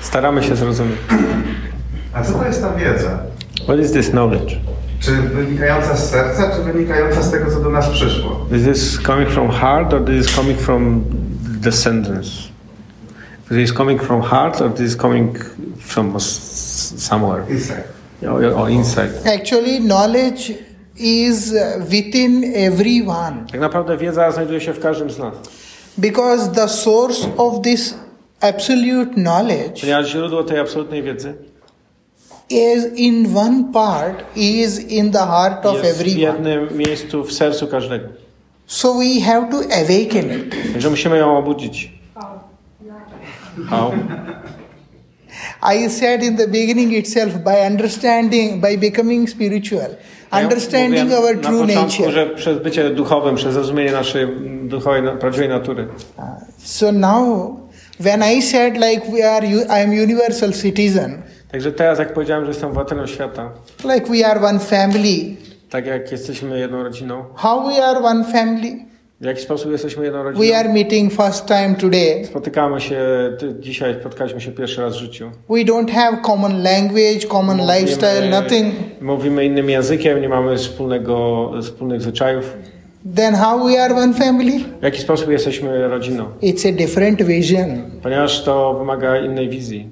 Staramy się zrozumieć. A co to jest ta wiedza? What is this knowledge? Czy wynikająca z serca, czy wynikająca z tego, co do nas przyszło? Is this coming from heart or this is coming from descendants? Is this coming from heart or this is coming from s- somewhere? Inside. Or, or inside? Actually, knowledge is within everyone Tak naprawdę wiedza znajduje się w każdym z nas. because the source of this absolute knowledge Ponieważ źródło tej absolutnej wiedzy is in one part is in the heart of jest w everyone. jednym miejscu w sercu każdego. So we have to awaken it. Także musimy ją obudzić. How? I said in the beginning itself by understanding, by becoming spiritual, Ja understanding mówiłem our na true początku, nature. że przez bycie duchowym, przez zrozumienie naszej duchowej, na- prawdziwej natury. So now, when I said like we are, I am universal citizen, Także teraz, jak powiedziałem, że jestem obywatelem świata, like we are one family. tak jak jesteśmy jedną rodziną, How we are one family? W jaki sposób jesteśmy jedną We rodziną? are meeting first time today. Spotykamy się, dzisiaj spotkaliśmy się pierwszy raz w życiu. We don't have common language, common lifestyle, nothing. mówimy innym językiem, nie mamy wspólnego, wspólnych zwyczajów. Then how we are one family? W jaki sposób jesteśmy rodziną? It's a different vision. Ponieważ to wymaga innej wizji.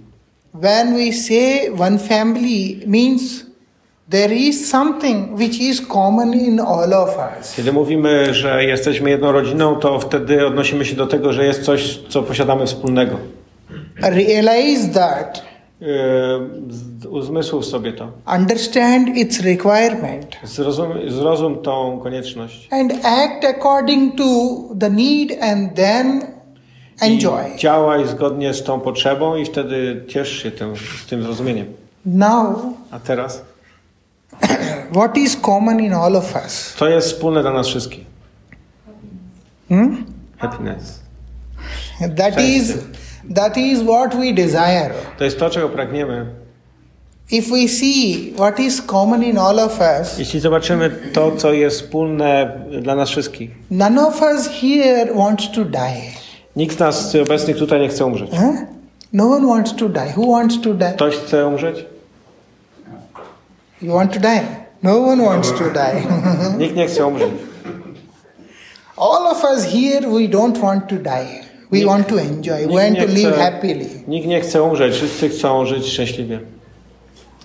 When we say one family means there is something which is common in all of us. Kiedy mówimy, że jesteśmy jedną rodziną, to wtedy odnosimy się do tego, że jest coś, co posiadamy wspólnego. Realize that, Yy, z- Uzmysł sobie to. understand its requirement, Zrozum, zrozum tą konieczność. and act according to the need, and then enjoy. I działaj zgodnie z tą potrzebą i wtedy ciesz się tym, z tym zrozumieniem. Now, A teraz? What is common in all of us? Co jest wspólne dla nas wszystkich? Hmm? Happiness. That is that is what we desire. To jest to, czego pragniemy. If we see what is common in all of us, Jeśli zobaczymy to, co jest wspólne dla nas wszystkich. none of us here wants to die. Nikt z nas obecnych tutaj nie chce umrzeć. Huh? No one wants to die. Who wants to die? Ktoś chce umrzeć? You want to die? No one wants to die. Nikt nie chce umrzeć. All of us here, we don't want to die. We want to enjoy. We want to live happily. nikt nie chce umrzeć. Wszyscy chcą żyć szczęśliwie.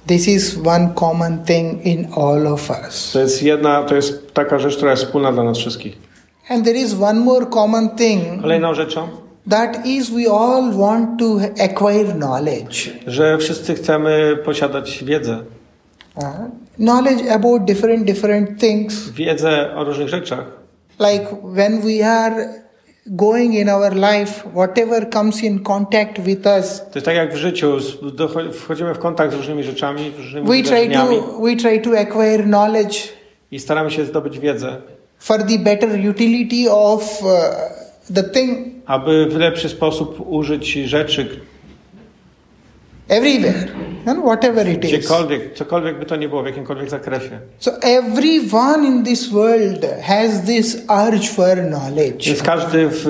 This is one common thing in all of us. To jest jedna, to jest taka rzecz, która jest wspólna dla nas wszystkich. And there is one more common thing Kolejną rzeczą, that is we all want to acquire knowledge. że wszyscy chcemy posiadać wiedzę. Uh, knowledge about different different things Wiedzę o różnych rzeczach. like when we are going in our life whatever comes in contact with us To jest tak jak w życiu, wchodzimy w kontakt z różnymi rzeczami, różnymi we try to we try to acquire knowledge i staramy się zdobyć wiedzę, for the better utility of uh, the thing aby w lepszy sposób użyć rzeczy, everywhere and whatever it is gdziekolwiek, cokolwiek by to nie było, w jakimkolwiek zakresie. so everyone in this world has this urge for knowledge Więc każdy w,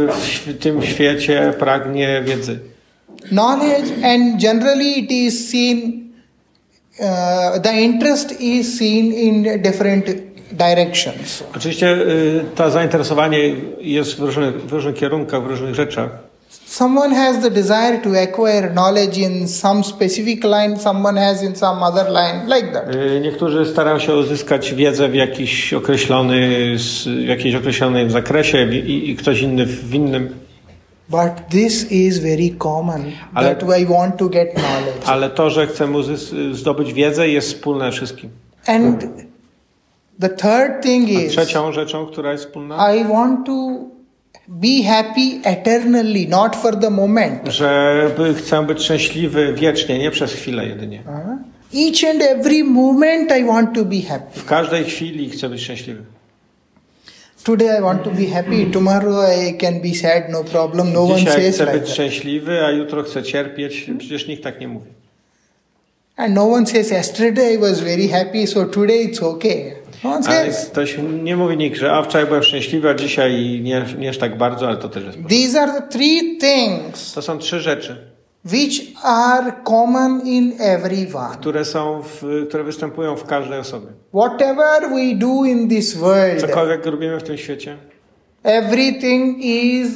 w tym świecie pragnie wiedzy. knowledge and generally it is seen uh, the interest is seen in different directions Oczywiście y, to zainteresowanie jest w różnych, w różnych kierunkach, w różnych rzeczach. Someone has the desire to acquire knowledge in some specific line someone has in some other line like that Y, Niektórzy starają się uzyskać wiedzę w jakiś określony, w jakiejś określonym zakresie i, i ktoś inny w innym. but this is very common Ale- that I want to get knowledge Ale to, że chcemy zdobyć wiedzę jest wspólne wszystkim. and the third thing A is trzecią rzeczą, która jest wspólna, I want to be happy eternally not for the moment że chcę być szczęśliwy wiecznie, nie przez chwilę jedynie. Each and every moment I want to be happy. W każdej chwili chcę być szczęśliwy. Today I want to be happy, tomorrow I can be sad, no problem. No one Dzisiaj says chcę like być that. szczęśliwy, a jutro chcę cierpieć. Przecież nikt tak nie mówi. And no one says, yesterday I was very happy, so today it's okay. No Ale says. ktoś nie mówi nikt, że a wczoraj byłem szczęśliwy, a dzisiaj nie, nie tak bardzo, ale to też jest. These are the three things To są trzy rzeczy, which are common in everyone. które są, w, które występują w każdej osobie. Whatever we do in this world, Cokolwiek robimy w tym świecie, everything is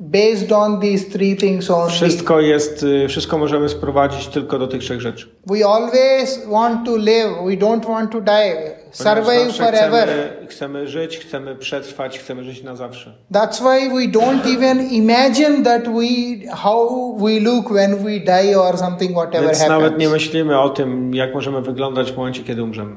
based on these three things only. wszystko jest, y, wszystko możemy sprowadzić tylko do tych trzech rzeczy. We always want to live, we don't want to die, survive forever. Chcemy, chcemy żyć, chcemy przetrwać, chcemy żyć na zawsze. That's why we don't even imagine that we how we look when we die or something whatever Więc nawet nie happens. myślimy o tym, jak możemy wyglądać w momencie, kiedy umrzemy.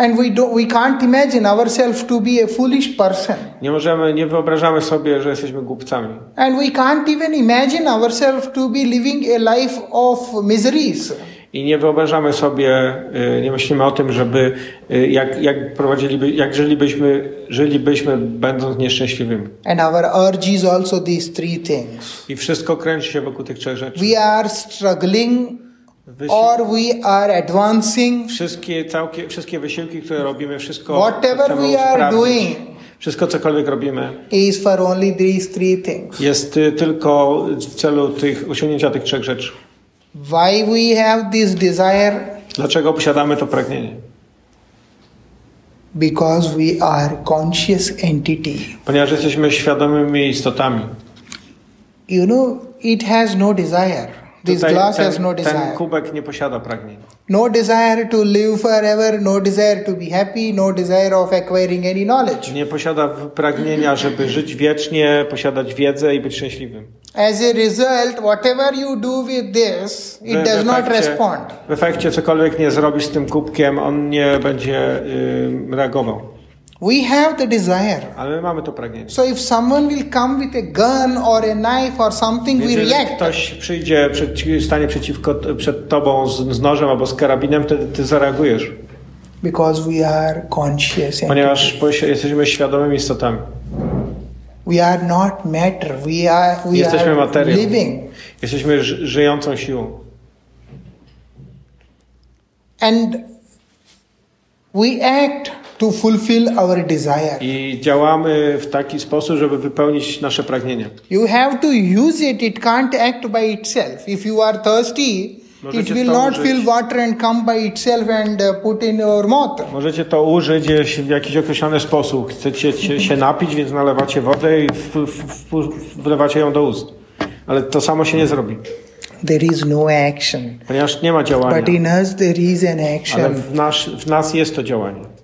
And we do we can't imagine ourselves to be a foolish person. Nie możemy, nie wyobrażamy sobie, że jesteśmy głupcami. And we can't even imagine ourselves to be living a life of miseries. I nie wyobrażamy sobie, y, nie myślimy o tym, żeby y, jak, jak prowadziliby, jak żylibyśmy, żylibyśmy będąc nieszczęśliwymi. And our urge is also these three things. I wszystko kręci się wokół tych trzech rzeczy. We are struggling Wysi- or we are advancing. wszystkie, całkie, wszystkie wysiłki, które robimy, wszystko Whatever we are doing Wszystko, cokolwiek robimy, is for only these three things. jest y, tylko w celu tych, osiągnięcia tych trzech rzeczy. Why we have this desire? Dlaczego posiadamy to pragnienie? Because we are conscious entity. Ponieważ jesteśmy świadomymi istotami. You know, it has no desire. This Tutaj glass has ten, no ten desire. kubek nie posiada pragnienia. No desire to live forever, no desire to be happy, no desire of acquiring any knowledge. Nie posiada pragnienia, żeby żyć wiecznie, posiadać wiedzę i być szczęśliwym. As a result, whatever you do with this, it W- does w not efekcie- respond. W efekcie cokolwiek nie zrobisz z tym kubkiem, on nie będzie y, reagował. We have the desire. Ale my mamy to pragnienie. So if someone will come with a gun or a knife or something, Więc we react. ktoś przyjdzie, przed, stanie przeciwko, przed tobą z, z nożem albo z karabinem, wtedy ty zareagujesz. Because we are conscious. Ponieważ jesteśmy świadomymi istotami. We are not matter. We are, we Jesteśmy are materią. living. Jesteśmy ży- żyjącą siłą. And we act to fulfill our desire. I działamy w taki sposób, żeby wypełnić nasze pragnienia. You have to use it. It can't act by itself. If you are thirsty, it Możecie will to not użyć. fill water and come by itself and uh, put in your mouth. Możecie to użyć jeśli w jakiś określony sposób. Chcecie się, napić, więc nalewacie wodę i w, w, w, wlewacie ją do ust. Ale to samo się nie zrobi, There is no action. ponieważ nie ma działania. But in us, there is an Ale action. w, nasz, w nas jest to działanie.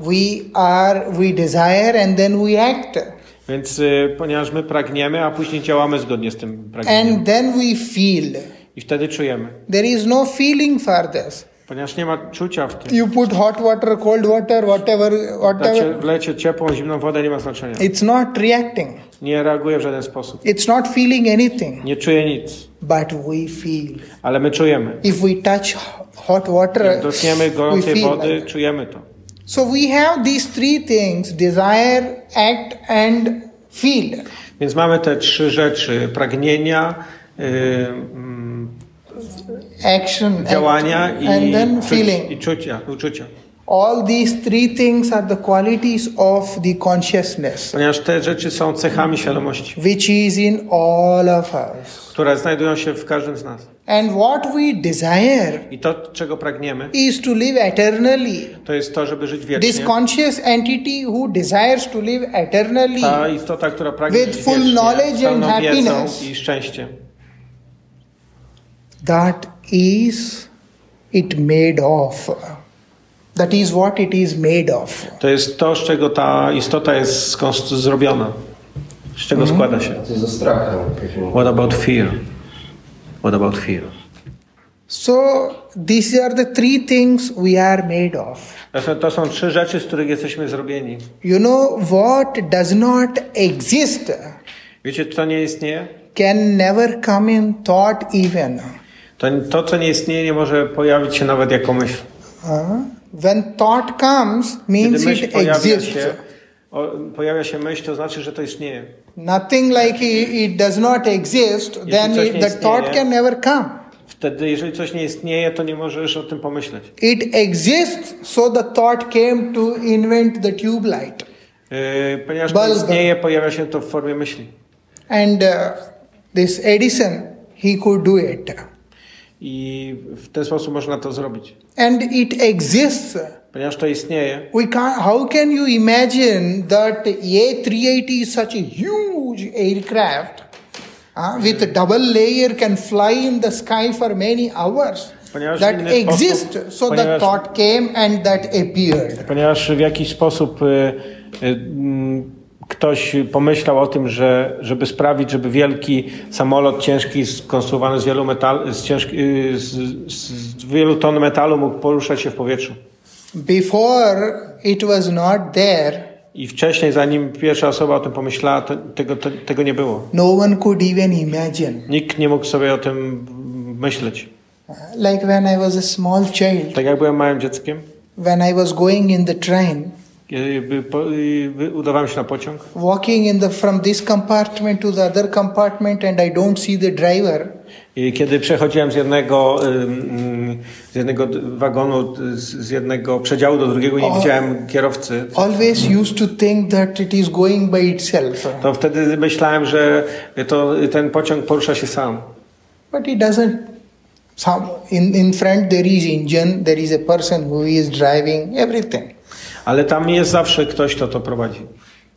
We are, we desire and then we act. Więc y, ponieważ my pragniemy, a później działamy zgodnie z tym pragnieniem. And then we feel. I wtedy czujemy. There is no feeling for this. Ponieważ nie ma czucia w tym. You put hot water, cold water, whatever, whatever. wlecie ciepłą, zimną wodę, nie ma znaczenia. It's not reacting. Nie reaguje w żaden sposób. It's not feeling anything. Nie czuje nic. But we feel. Ale my czujemy. If we touch hot water, Jak dotkniemy we gorącej wody, like czujemy to. So we have these three things desire, act, and feel. Więc mamy te trzy rzeczy: pragnienia, yy, mm, Action, act, działania i, and then feeling. i czucia, uczucia. All these three things are the qualities of the consciousness, Ponieważ te rzeczy są cechami świadomości, which is in all of us. które znajdują się w każdym z nas. And what we desire I to, czego pragniemy, is to live eternally. to jest to, żeby żyć This wiecznie. conscious entity who desires to live eternally Ta istota, która pragnie With full wiecznie, knowledge and happiness. i szczęściem. that is it made of. That is what it is made of. To jest to, z czego ta istota jest zrobiona. Z czego Mhm. składa się. Ze strachem. What about fear? What about fear? So these are the three things we are made of. To są, to są trzy rzeczy, z których jesteśmy zrobieni. You know what does not exist Wiecie, co nie istnieje? can never come in thought even. To, to, co nie istnieje, nie może pojawić się nawet jako myśl. When thought comes, means it pojawia exists. się, pojawia się myśl, to znaczy, że to istnieje. Nothing like it, it does not exist, then coś it, the thought can never come. Wtedy, jeżeli coś nie istnieje, to nie możesz o tym pomyśleć. It exists, so the thought came to invent the tube light. Yy, ponieważ to istnieje, pojawia się to w formie myśli. And uh, this Edison, he could do it. I w ten sposób można to zrobić. And it exists. Ponieważ to istnieje, We can't, how can you imagine that A380 is such a huge aircraft uh, with double layer can fly in the sky for many hours? Ponieważ that inny sposób-. So the ponieważ- thought came and that appeared. ponieważ w jakiś sposób y, y, mm, ktoś pomyślał o tym, że żeby sprawić, żeby wielki samolot ciężki, skonstruowany z wielu, metal, z, ciężki, z, z wielu ton metalu mógł poruszać się w powietrzu. Before it was not there, I wcześniej, zanim pierwsza osoba o tym pomyślała, to, tego, to, tego nie było. no one could even imagine. Nikt nie mógł sobie o tym myśleć. Like when I was a small child, Tak jak byłem małym dzieckiem, when I was going in the train, udawałem się na pociąg, walking in the from this compartment to the other compartment, and I don't see the driver. Kiedy przechodziłem z jednego, z jednego wagonu, z, jednego przedziału do drugiego nie widziałem kierowcy, Always used to think that it is going by itself, to wtedy myślałem, że to, ten pociąg porusza się sam. but it doesn't. Some in in front there is engine, there is a person who is driving everything. Ale tam jest zawsze ktoś, kto to prowadzi.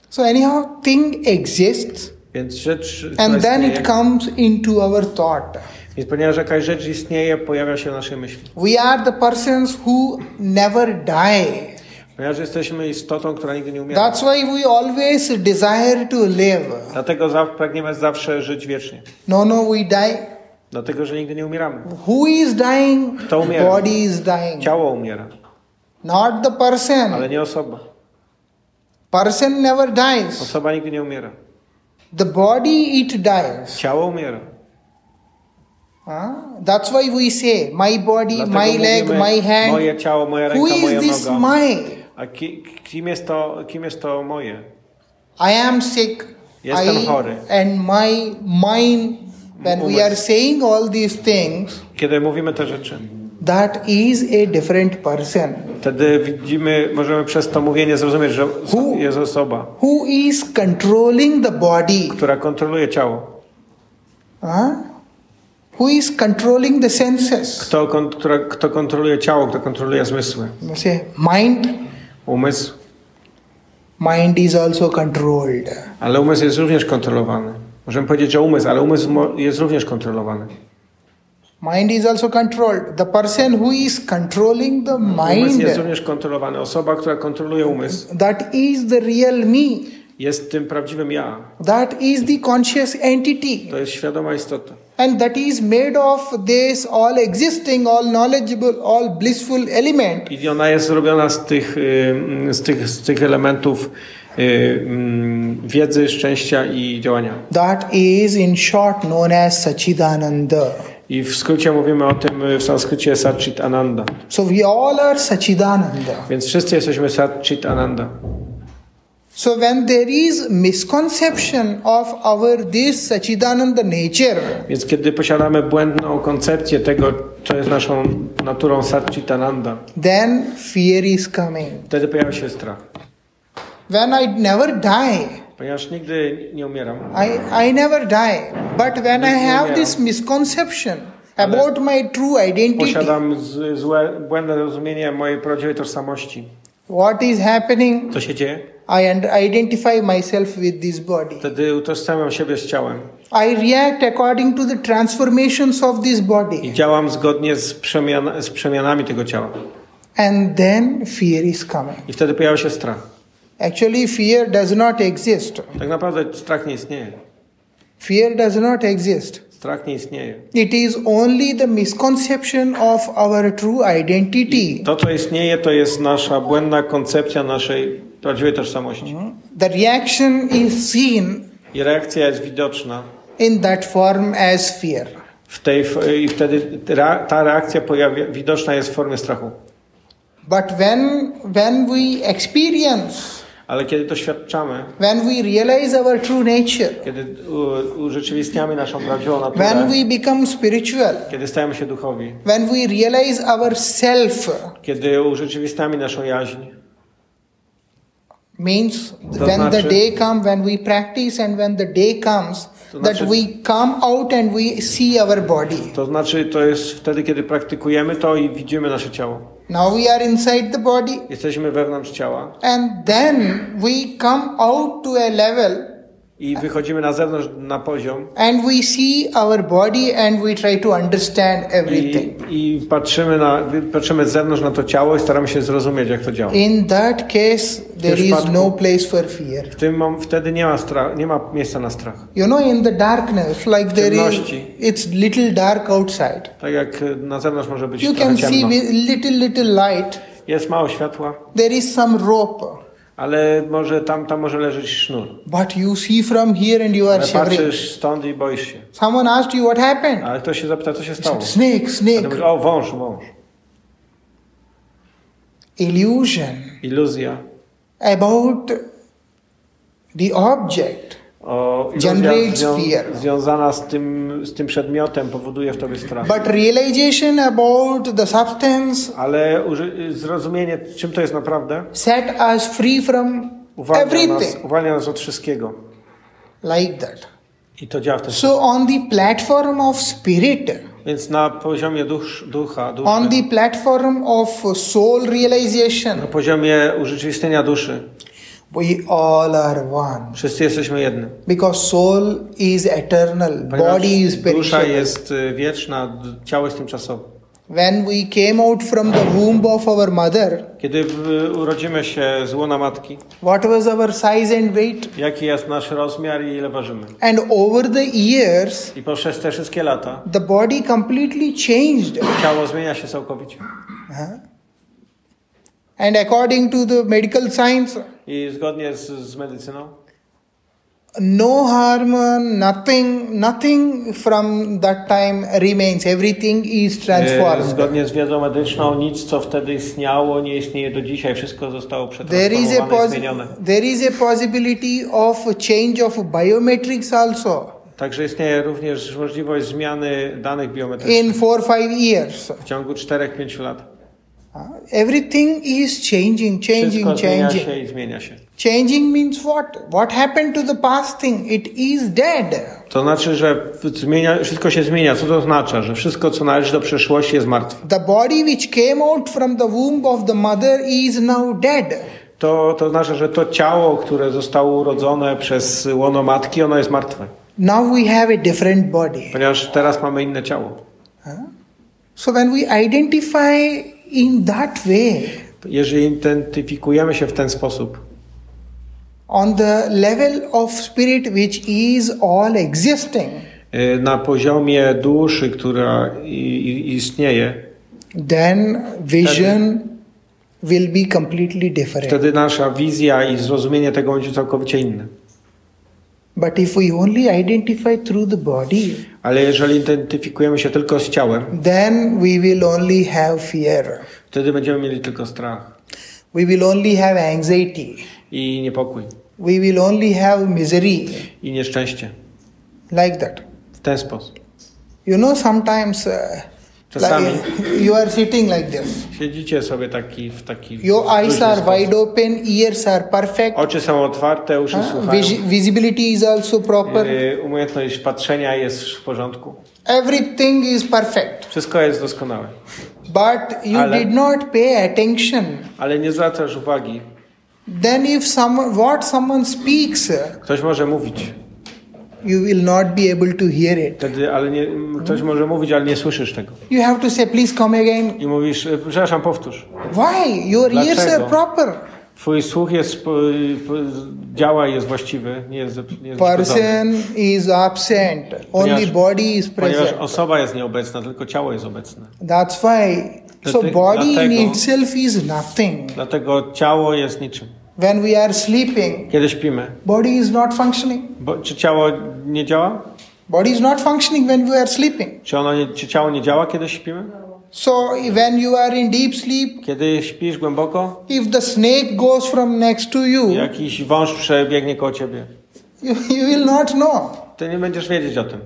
So anyhow, thing exists, Więc rzecz, and then istnieje, it comes into our thought. więc ponieważ jakaś rzecz istnieje, pojawia się w naszej myśli. We are the persons who never die. Ponieważ jesteśmy istotą, która nigdy nie umiera. That's why we always desire to live. Dlatego pragniemy zawsze żyć wiecznie. No, no, we die. Dlatego, że nigdy nie umieramy. Who is dying? Kto umiera? Body is dying. Ciało umiera, Not the person. ale nie osoba. Person never dies. Osoba nigdy nie umiera. The body it dies. Ciało umiera. Huh? That's why we say my body, Dlatego my leg, mówimy, my hand. Moje ciało, moja Who ręka, moja is this noga. my? A ki, kim, jest to, kim jest to moje? I am sick. Jestem I chory. and my mind. When we Umysł. are saying all these things, Kiedy mówimy te rzeczy, that is a different person. wtedy widzimy, możemy przez to mówienie zrozumieć, że Who? jest osoba, Who is controlling the body? która kontroluje ciało. Huh? Who is controlling the senses? Kto, kon, która, kto kontroluje ciało, kto kontroluje zmysły. Say mind. Umysł, Mind is also controlled. ale umysł jest również kontrolowany. Możemy powiedzieć, że umysł, ale umysł jest również kontrolowany. Mind is also controlled. The person who is controlling the Umysł mind, jest również kontrolowany. Osoba, która kontroluje umysł, that is the real me. jest tym prawdziwym ja. That is the conscious entity. To jest świadoma istota. And that is made of this all existing, all knowledgeable, all blissful element. I ona jest zrobiona z tych, y, z tych, z tych elementów y, mm, wiedzy, szczęścia i działania. That is in short known as Sachidananda. I w skrócie mówimy o tym y, w sanskrycie Satchit Ananda. So we all are Sachidananda. Więc wszyscy jesteśmy Satchit Ananda. So when there is misconception of our this Sachidananda nature, Więc kiedy posiadamy błędną koncepcję tego, co jest naszą naturą Satchit Ananda, then fear is coming. wtedy pojawia się strach. When I never die, Ponieważ nigdy nie umieram, I, I never die. But when I have this misconception about my true identity, posiadam z, złe, błędne rozumienie mojej prawdziwej tożsamości. what is happening? Co się dzieje? I identify myself with this body. Wtedy utożsamiam siebie z ciałem I react according to the transformations of this i body. działam zgodnie z, przemian, z przemianami tego ciała. And then fear is coming. I wtedy pojawia się strach. Actually, fear does not exist. Tak naprawdę strach nie istnieje. Fear does not exist. Strach nie istnieje. It is only the misconception of our true identity. To, co istnieje, to jest nasza błędna koncepcja naszej prawdziwej tożsamości. The reaction is seen I reakcja jest widoczna in that form as fear. w tej, i wtedy ta reakcja pojawia, widoczna jest w formie strachu. But when, when we experience, Ale kiedy doświadczamy, when we realize our true nature, kiedy urzeczywistniamy naszą prawdziwą naturę, when we become spiritual, kiedy stajemy się duchowi, when we realize our self, kiedy urzeczywistniamy naszą jaźń, means To when the znaczy- day comes, when we practice and when the day comes, To that znaczy- we come out and we see our body. to znaczy to jest wtedy, kiedy praktykujemy to i widzimy nasze ciało. Now we are inside the body, Jesteśmy wewnątrz ciała and then we come out to a level i wychodzimy na zewnątrz na poziom and we see our body and we try to understand i, everything. i patrzymy, na, patrzymy z zewnątrz na to ciało i staramy się zrozumieć, jak to działa. In that case, there is przypadku- no place for fear. W tym mom- wtedy nie ma, strach, nie ma miejsca na strach. You know, in the darkness, like there is, it's little dark outside. Tak jak na zewnątrz może być You can see ciemno. with little, little light. Jest mało światła, There is some rope, ale może tam, tam może leżeć sznur. but you see from here and you are Ale shivering. patrzysz stąd i boisz się. Someone asked you what happened. Ale ktoś się zapyta, co się stało. Snake, A ty snake. mówisz, o, wąż, wąż. Illusion Iluzja. about the object O, Generates zwią- fear. związana z tym, z tym przedmiotem powoduje w tobie strach. But realization about the substance Ale zrozumienie, czym to jest naprawdę, set us free from uwalnia nas, everything. uwalnia nas od wszystkiego. Like that. I to działa w ten sposób. So, on the platform of spirit, Więc na poziomie dusz, ducha, duszy, on the platform of soul realization, na poziomie urzeczywistnienia duszy, we all are one. wszyscy jesteśmy jednym. Because soul is eternal, Ponieważ body is dusza perishable. jest y, wieczna, ciało jest tymczasowe. When we came out from the womb of our mother, Kiedy urodzimy się z łona matki, what was our size and weight? jaki jest nasz rozmiar i ile ważymy. And over the years, I poprzez te wszystkie lata the body completely changed. ciało zmienia się całkowicie. And according to the medical science, I zgodnie z, z medycyną, no hormone, nothing, nothing from that time remains. Everything is e, transformed. zgodnie z wiedzą medyczną, nic co wtedy istniało, nie istnieje do dzisiaj. Wszystko zostało przetransformowane zmienione. there is a possibility of change of biometrics also Także istnieje również możliwość zmiany danych biometrycznych in four five years. w ciągu 4-5 lat. Everything is changing, changing, Wszystko zmienia changing. się i zmienia się. Changing means what? What happened to the past thing? It is dead. To znaczy, że zmienia, wszystko się zmienia. Co to oznacza? Że wszystko, co należy do przeszłości, jest martwe. The body which came out from the womb of the mother is now dead. To, to znaczy, że to ciało, które zostało urodzone przez łono matki, ono jest martwe. Now we have a different body. Ponieważ teraz mamy inne ciało. So when we identify in that way, Jeżeli identyfikujemy się w ten sposób, on the level of spirit which is all existing, y, na poziomie duszy, która istnieje, then vision will be completely different. wtedy nasza wizja i zrozumienie tego będzie całkowicie inne. But if we only identify through the body, Ale jeżeli identyfikujemy się tylko z ciałem, then we will only have fear. wtedy będziemy mieli tylko strach We will only have anxiety. i niepokój We will only have misery. i nieszczęście. Like that. W ten sposób. You know, sometimes uh, Czasami like, you are sitting like this. siedzicie sobie taki w taki Your eyes are sposób. wide open, ears are perfect, Oczy są otwarte, uszy huh? słuchają. Vis- visibility is also proper. Y, Umiejętność patrzenia jest w porządku. Everything is perfect. Wszystko jest doskonałe. But you Ale- did not pay attention. Ale nie zwracasz uwagi. Then, if someone, what someone speaks, Ktoś może mówić, you will not be able to hear it. wtedy, ale nie, ktoś może mówić, ale nie słyszysz tego. You have to say, please come again. I mówisz, y, przepraszam, powtórz. Why? Your ears are proper. Twój słuch jest, działa jest właściwy, nie jest, nie jest. Person is absent. Only Ponieważ- body is Ponieważ present. osoba jest nieobecna, tylko ciało jest obecne. That's why. So body in dlatego- itself is nothing. Dlatego ciało jest niczym. When we are sleeping, Kiedy śpimy, body is not functioning. bo, czy ciało nie działa? Body is not functioning when we are sleeping. Czy, ono nie, czy ciało nie działa, kiedy śpimy? So when you are in deep sleep, Kiedy śpisz głęboko, if the snake goes from next to you, jakiś wąż przebiegnie koło ciebie. you, you will not know. Ty nie będziesz wiedzieć o tym.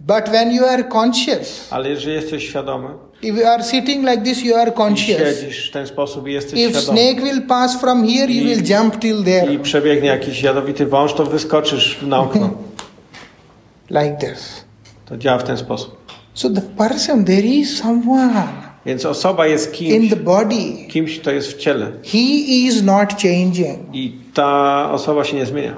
But when you are conscious, Ale jeżeli jesteś świadomy if you are sitting like this, you are i conscious. siedzisz w ten sposób i jesteś If świadomy snake will pass from here, you will jump till i there, przebiegnie jakiś jadowity wąż, to wyskoczysz na okno. like this. To działa w ten sposób. So the person, there is someone Więc osoba jest in kimś, the body. kimś, kto jest w ciele. He is not changing. I ta osoba się nie zmienia.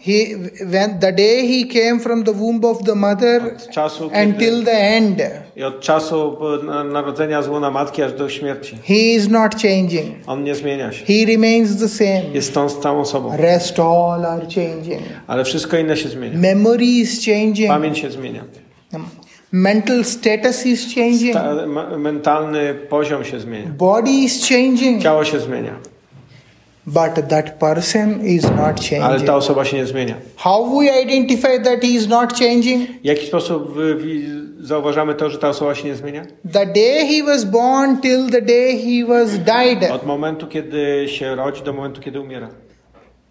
He, when the day he came from the womb of the mother czasu, until the end, I od czasu na- narodzenia z łona matki aż do śmierci. he is not changing. On nie zmienia się. He remains the same. Jest tą stałą osobą. Rest all are changing. Ale wszystko inne się zmienia. Memory is changing. Pamięć się zmienia. Mental status is changing. Ta, ma- mentalny poziom się zmienia. Body is changing. Ciało się zmienia. But that person is not Ale changing. ta osoba się nie zmienia. How we identify that he is not changing? W jaki sposób zauważamy to, że ta osoba się nie zmienia? The day he was born till the day he was died. Od momentu, kiedy się rodzi, do momentu, kiedy umiera.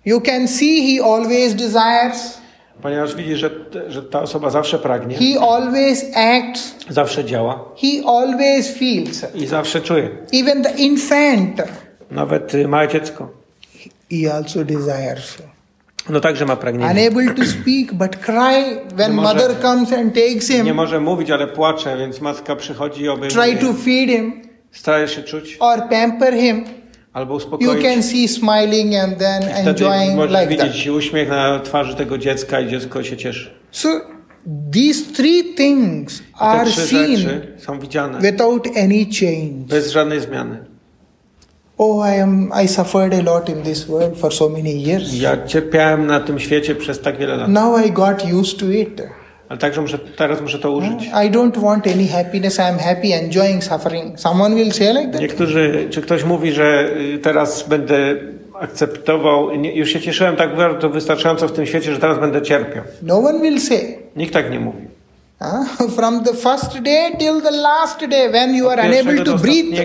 You can see he always desires, Ponieważ widzi, że, że ta osoba zawsze pragnie, he always acts, zawsze działa he always feels. i zawsze czuje. Even the infant, Nawet y, małe dziecko. He also desires. No także ma pragnienie. Unable to speak but cry when Nie może- mother comes and takes Nie him, może mówić, ale płacze, więc matka przychodzi i try obejmuje. to feed him Stara się czuć or pamper him. albo You uspokoić. can see smiling and then Wtedy enjoying możesz like that. widzieć uśmiech na twarzy tego dziecka i dziecko się cieszy. So these three things Te are trzy seen rzeczy są widziane without any change. bez żadnej zmiany. Oh, I am I suffered a lot in this world for so many years. Ja cierpiałem na tym świecie przez tak wiele lat, Now I got used to it. ale także muszę, teraz muszę to użyć. I don't want any happiness. I am happy enjoying suffering. Someone will say like that. Niektórzy, czy ktoś mówi, że y, teraz będę akceptował, już się cieszyłem tak bardzo wystarczająco w tym świecie, że teraz będę cierpiał. No one will say. Nikt tak nie mówi. Huh? From the first day till the last day, when you are unable to breathe,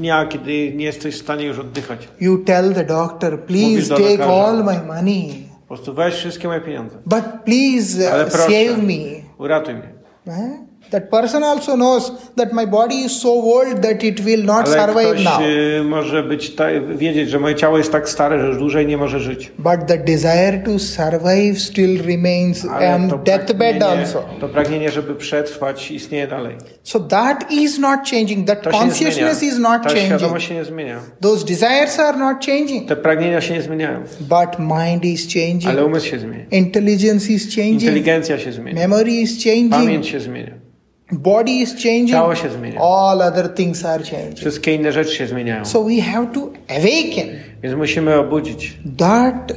dnia, kiedy nie jesteś w stanie już oddychać. you tell the doctor, please do take lekarza. all my money, Po prostu weź wszystkie moje pieniądze. but please Ale uh, proszę, save me. uratuj mnie. Huh? That person also knows that my body is so old that it will not Ale survive now. y, może być ta, wiedzieć, że moje ciało jest tak stare, że już dłużej nie może żyć. But the desire to survive still remains Ale and deathbed also. to pragnienie, żeby przetrwać, istnieje dalej. So that is not changing. That To consciousness is not Ta changing. świadomość się nie zmienia. Those desires are not changing. Te pragnienia się nie zmieniają, But mind is ale changing. umysł się zmienia. Intelligence is changing. Inteligencja się zmienia. Memory is Pamięć changing. się zmienia. Body is changing. Ciało się zmienia. All other things are changing. Wszystkie inne rzeczy się zmieniają. So we have to awaken Więc musimy obudzić. that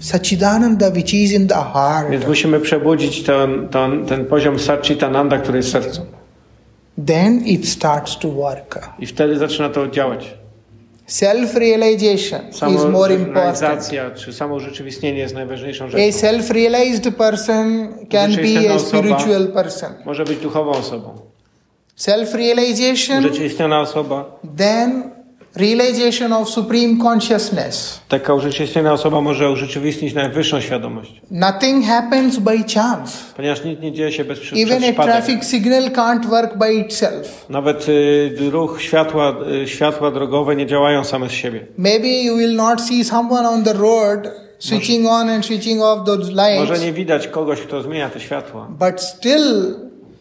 Sachidananda which is in the heart. Więc musimy przebudzić ten, ten, ten poziom Satchitananda, który jest w sercu. Then it starts to work. I wtedy zaczyna to działać. Self-realization is more important. Czy samourzeczywistnienie jest najważniejszą A rzeczą. self-realized person can be a spiritual person. Może być duchową osobą. Self-realization, Urzeczywistniona osoba, then realization of supreme consciousness. taka urzeczywistniona osoba może urzeczywistnić najwyższą świadomość. Nothing happens by chance. Ponieważ nic nie dzieje się bez przy- Even a traffic signal can't work by itself. Nawet y, ruch światła, y, światła drogowe nie działają same z siebie. Maybe you will not see someone on the road switching on and switching off those Może lights, nie widać kogoś, kto zmienia te światła, but still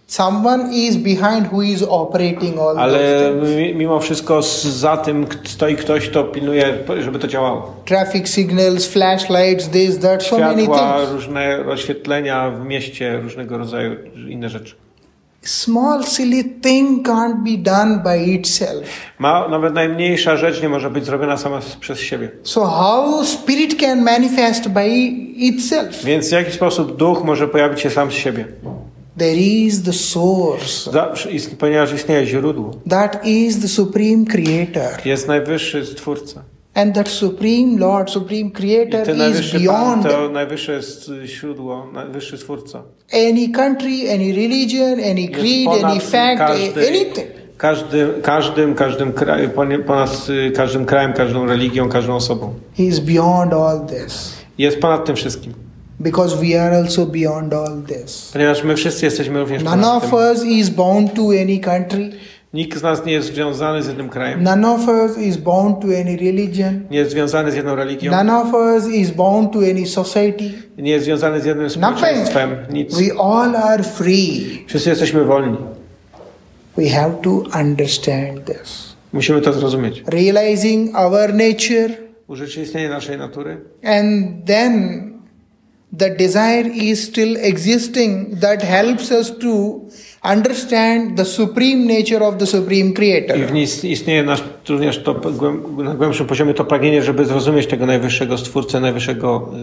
someone is behind who is operating all ale mimo wszystko za tym stoi ktoś, kto pilnuje, żeby to działało. Traffic signals, flashlights, this, that, so many things. różne oświetlenia w mieście, różnego rodzaju inne rzeczy. Small silly thing can't be done by itself. Ma, nawet najmniejsza rzecz nie może być zrobiona sama przez siebie. So how spirit can manifest by itself? Więc w jaki sposób duch może pojawić się sam z siebie? There is the source. Zawsze ist, ponieważ istnieje źródło. That is the supreme creator. Jest najwyższy stwórca. And that Supreme Lord, Supreme Creator is najwyższy Pan beyond to najwyższe źródło, najwyższy Stwórca. any country, any religion, any creed, any fact, każdej- anything. Każdym, każdym, każdym kraju, ponad y, każdym krajem, każdą religią, każdą osobą. He is beyond all this. Jest ponad tym wszystkim. Because we are also beyond all this. Ponieważ my wszyscy jesteśmy również None of us is bound to any country. Nikt z nas nie jest związany z jednym krajem. None of us is bound to any religion. Nie jest związany z jedną religią. None of us is bound to any society. Nie jest związany z jednym Nothing. społeczeństwem. Nic. We all are free. Wszyscy jesteśmy wolni. We have to understand this. Musimy to zrozumieć. Realizing our nature, Urzeczywistnienie naszej natury. and then the desire is still existing that helps us to understand the supreme nature of the supreme I creator. w niej ist- istnieje nasz, również to na głębszym poziomie to pragnienie, żeby zrozumieć tego najwyższego stwórcę, najwyższego y,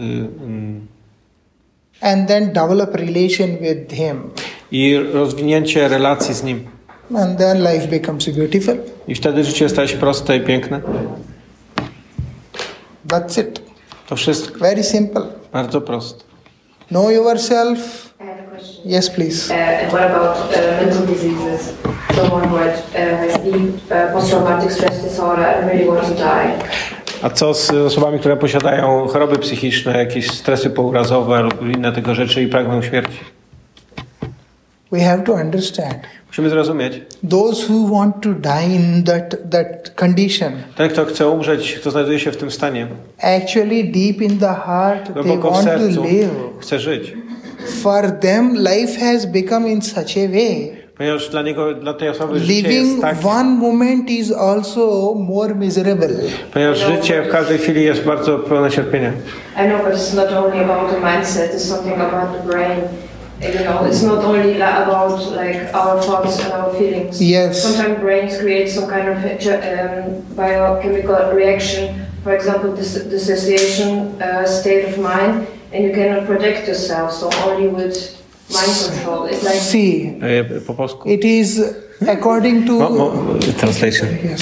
y, And then develop relation with him. i rozwinięcie relacji z nim. And then life becomes beautiful. I wtedy życie staje się proste i piękne. That's it. To wszystko. Very simple. Bardzo proste. Know yourself. I have a question. Yes, please. Uh, and what about uh, mental diseases? Someone who had, uh, has deep uh, post-traumatic stress disorder and really wants to die. A co z osobami, które posiadają choroby psychiczne, jakieś stresy pourazowe lub inne tego rzeczy i pragną śmierci? We have to understand. Musimy zrozumieć. Those who want to die in that, that condition, Ten, kto chce umrzeć, kto znajduje się w tym stanie, actually deep in the heart, they want to live. chce żyć. For them, life has become in such a way. Ponieważ dla niego, dla tej osoby życie jest Living tak, one moment is also more miserable. ponieważ życie w każdej chwili jest bardzo pełne cierpienia. I know, but it's not only about the mindset, it's something about the brain. You know, it's not only about like our thoughts and our feelings. Yes. Sometimes brains create some kind of um, biochemical reaction, for example, dis- dissociation uh, state of mind, and you cannot protect yourself. So only with mind control. It's like See, Po polsku. it is according to. Mo, mo, translation. Yes.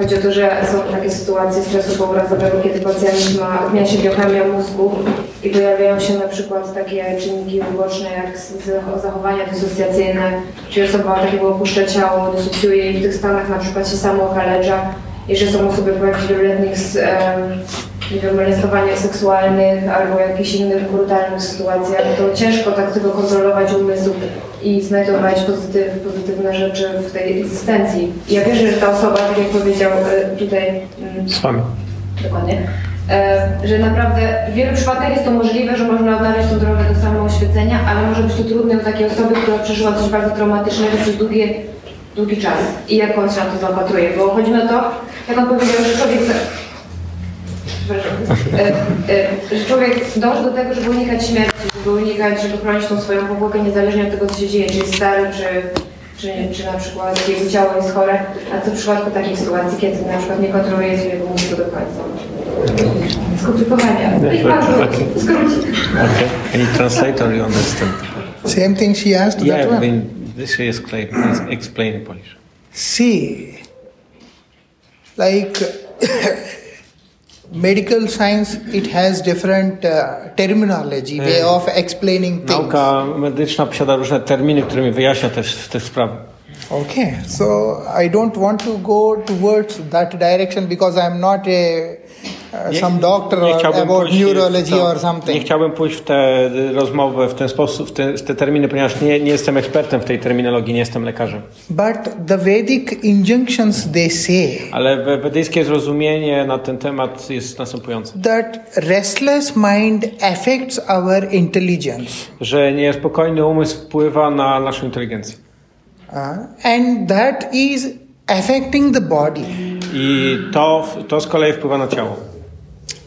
Chodzi o to, że są takie sytuacje stresu pourazowego, kiedy pacjent ma odmienia się biochemia mózgu i pojawiają się na przykład takie czynniki uboczne jak zachowania dysocjacyjne, czyli osoba tak jakby opuszcza ciało, dysocjuje i w tych stanach na przykład się samo okalecza. Jeżeli są osoby po jakichś wieloletnich nie wiem, molestowaniach seksualnych albo jakichś innych brutalnych sytuacjach, to ciężko tak tylko kontrolować umysł i znajdować pozytyw, pozytywne rzeczy w tej egzystencji. Ja wierzę, że ta osoba, tak jak powiedział e, tutaj mm, Z wami. Dokładnie. E, że naprawdę w wielu przypadkach jest to możliwe, że można odnaleźć tą drogę do samooświecenia, ale może być to trudne u takiej osoby, która przeżyła coś bardzo traumatycznego przez długie, długi czas. I jak on się na to zapatruje? Bo chodzi o to, jak on powiedział, że człowiek... e, że człowiek dąży do tego, żeby unikać śmierci, żeby unikać, żeby chronić tą swoją powłokę niezależnie od tego, co się dzieje, czy jest stary, czy, czy, czy na przykład jego ciało jest chore. A co w przypadku takiej sytuacji, kiedy na przykład nie kontroluje swojego mózgu do końca? I bardzo w skrócie. Okay. Any translator you understand? Same thing she asked Yeah, that I one. mean, this is explain, please explain in Polish. See, like medical science, it has different uh, terminology, way of explaining things. Nauka medyczna posiada różne terminy, którymi wyjaśnia też te sprawy. Okay, so I don't want to go towards that direction because I'm not a some doctor or about neurology to- or nie something. chciałbym pójść w tę rozmowę w ten sposób, w te, w te terminy, ponieważ nie, nie jestem ekspertem w tej terminologii, nie jestem lekarzem. But the Vedic injunctions they say Ale we- wedyjskie zrozumienie na ten temat jest następujące. that restless mind affects our intelligence. Że niespokojny umysł wpływa na naszą inteligencję. Uh, and that is affecting the body. I to, to z kolei wpływa na ciało.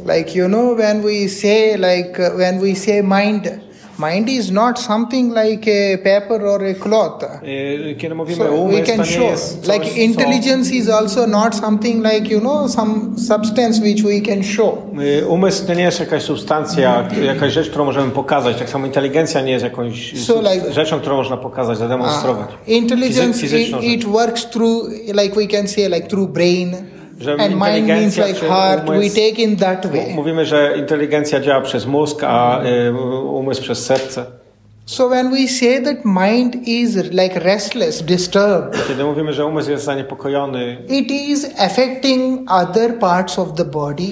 Like, you know, when we say, like, uh, when we say mind, mind is not something like a paper or a cloth. Y, So we can show. Like, intelligence is also not something like, you know, some substance which we can show. Y, Umysł to nie jest jakaś substancja, jakaś rzecz, którą możemy pokazać. Tak samo inteligencja nie jest jakąś So like- rzeczą, którą można pokazać, zademonstrować. Uh, intelligence, Fizy- it, it works through, like we can say, like through brain. Że And mind means like heart. We umysł, take in that way. mówimy, że inteligencja działa przez mózg, a y, umysł przez serce. So when we say that mind is like restless, disturbed, Kiedy mówimy, że umysł jest zaniepokojony, it is affecting other parts of the body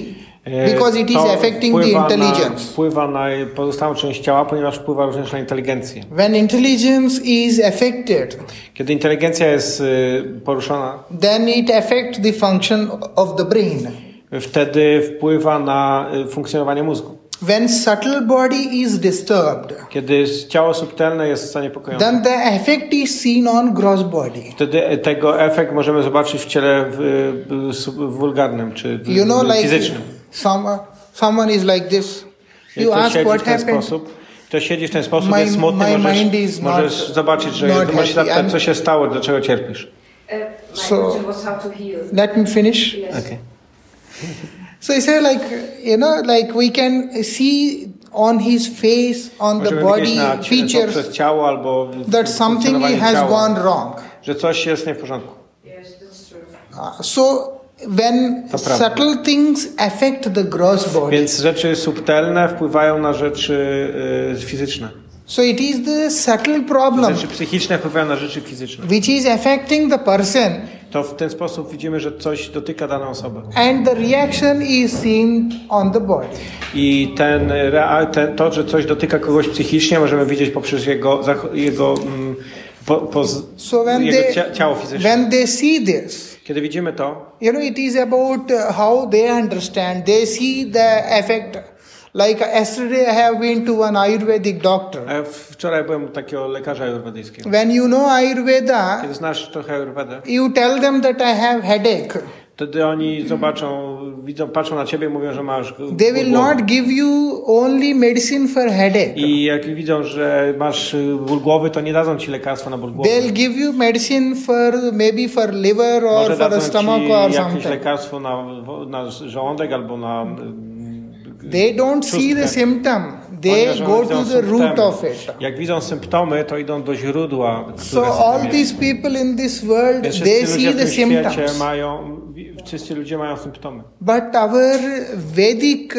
because it is affecting the wpływa na, intelligence. wpływa na pozostałą część ciała, ponieważ wpływa również na inteligencję. When intelligence is affected, Kiedy inteligencja jest y, poruszona, then it affects the function of the brain. wtedy wpływa na y, funkcjonowanie mózgu. When subtle body is disturbed, Kiedy ciało subtelne jest zaniepokojone, then the effect is seen on gross body. wtedy tego efekt możemy zobaczyć w ciele w, w, sub- wulgarnym czy w, You know, like fizycznym. Some, someone is like this. Jak You ktoś ask siedzi what w ten happened. sposób, ktoś siedzi w ten sposób, My- jest smutny, my możesz, mind is not- możesz zobaczyć, że not możesz się happy. zapytać, I'm- co się stało, dlaczego cierpisz. Uh, my So- question was how to heal. Let me finish. Yes. Okay. So he said, like, you know, like we can see on his face, on the Możemy body widzieć na cie- features poprzez ciało albo that something funkcjonowanie has ciała, gone wrong. że coś jest nie w porządku. Yes, that's true. Uh, so when subtle things affect the gross body, Więc rzeczy subtelne wpływają na rzeczy y, fizyczne. so it is the subtle problem Rzeczy psychiczne wpływają na rzeczy fizyczne. which is affecting the person, To w ten sposób widzimy, że coś dotyka daną osobę. and the reaction is seen on the body. I ten, ten, to, że coś dotyka kogoś psychicznie, możemy widzieć poprzez jego, jego mm, po, po, So jego they cia- ciało fizyczne. when they see this, Kiedy widzimy to, you know, it is about uh, how they understand. They see the effect. Like yesterday, I have been to an Ayurvedic doctor. e, wczoraj byłem u takiego lekarza ajurwedyjskiego. When you know Ayurveda, Kiedy znasz trochę ajurwedę, you tell them that I have headache. Wtedy oni zobaczą, widzą, patrzą na ciebie i mówią, że masz They will głowy. not give you only medicine for headache. I jak widzą, że masz y, ból głowy, to nie dadzą ci lekarstwa na ból głowy. They'll give you medicine for maybe for liver or Może for a stomach or jakieś something. lekarstwo na, na żołądek albo na... They don't see the symptom. They go to the root of it. Jak widzą symptomy, to idą do źródła, So all these people in this world, they see the symptoms. mają, wszyscy ludzie mają symptomy. But our Vedic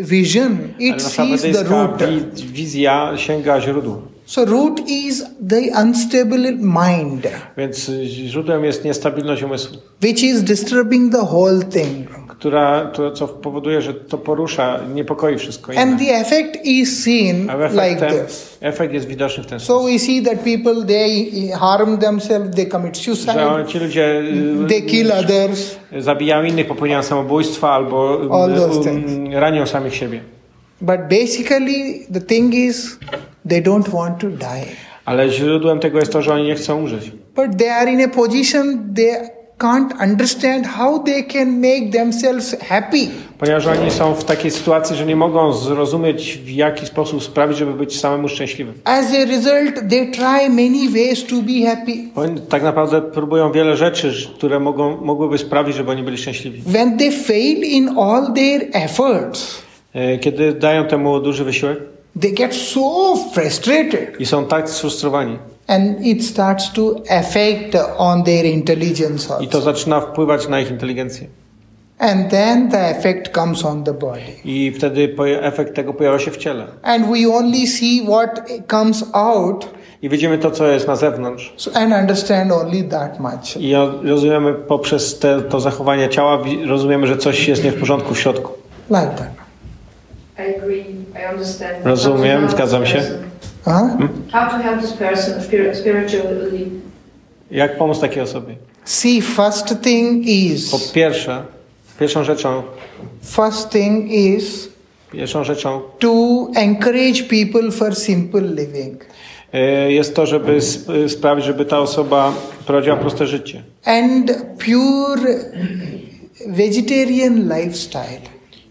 vision, it sees the root. wi- wizja sięga źródła. So root is the unstable mind, Więc źródłem jest niestabilność umysłu, which is disturbing the whole thing. Która, to, co powoduje, że to porusza, niepokoi wszystko inne. And the effect is seen A like this. efekt jest widoczny w ten So sposób. we see that people they harm themselves, they commit Że suicide, ci ludzie y, they kill others. zabijają innych, popełniają samobójstwa albo y, um, ranią samych siebie. But basically, the thing is, they don't want to die. Ale źródłem tego jest to, że oni nie chcą umrzeć. But they are in a position they can't understand how they can make themselves happy. Ponieważ oni są w takiej sytuacji, że nie mogą zrozumieć, w jaki sposób sprawić, żeby być samemu szczęśliwym. As a result, they try many ways to be happy. Oni tak naprawdę próbują wiele rzeczy, które mogą, mogłyby sprawić, żeby oni byli szczęśliwi. When they fail in all their efforts, E, Kiedy dają temu duży wysiłek they get so frustrated i są tak sfrustrowani and it starts to affect on their intelligence i to also. zaczyna wpływać na ich inteligencję. And then the effect comes on the body. I wtedy efekt tego pojawia się w ciele. And we only see what comes out I widzimy to, co jest na zewnątrz. so, and understand only that much. I rozumiemy poprzez te, to zachowanie ciała, rozumiemy, że coś jest nie w porządku w środku. Like that. I agree. I understand. Rozumiem, zgadzam się. Person. Huh? How to help this person spiri- spiritually? Jak pomóc takiej osobie? See, first thing Po is, pierwsze, pierwszą rzeczą, first thing is pierwszą rzeczą to encourage people for simple living e, jest to, żeby sp- sprawić, żeby ta osoba prowadziła proste życie. and pure vegetarian lifestyle.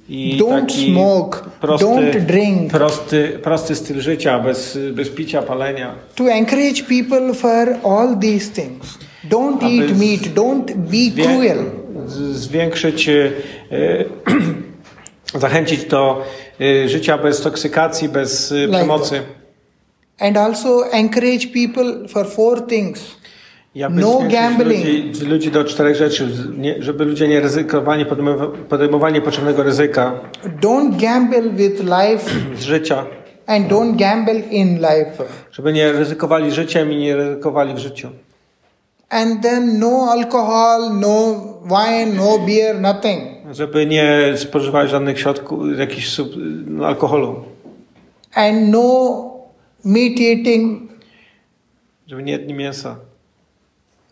I Don't smoke, prosty, don't drink. Prosty, prosty styl życia, bez, bez picia, palenia. To encourage people for all these things. Don't Aby eat meat, don't be cruel. Zwiększyć, e, zachęcić do e, życia bez toksykacji, bez e, Like przemocy. And also encourage people for four things. Ja no gambling, Ludzi, ludzi do czterech rzeczy, nie, żeby ludzie nie ryzykowali podejmowa- podejmowali niepotrzebnego ryzyka don't gamble with life z życia, and don't gamble in life. żeby nie ryzykowali życiem i nie ryzykowali w życiu. And then no alcohol, no wine, no beer, nothing. Żeby nie spożywali żadnych środków, jakichś sub, no, alkoholu. And no meat eating. Żeby nie jedli mięsa.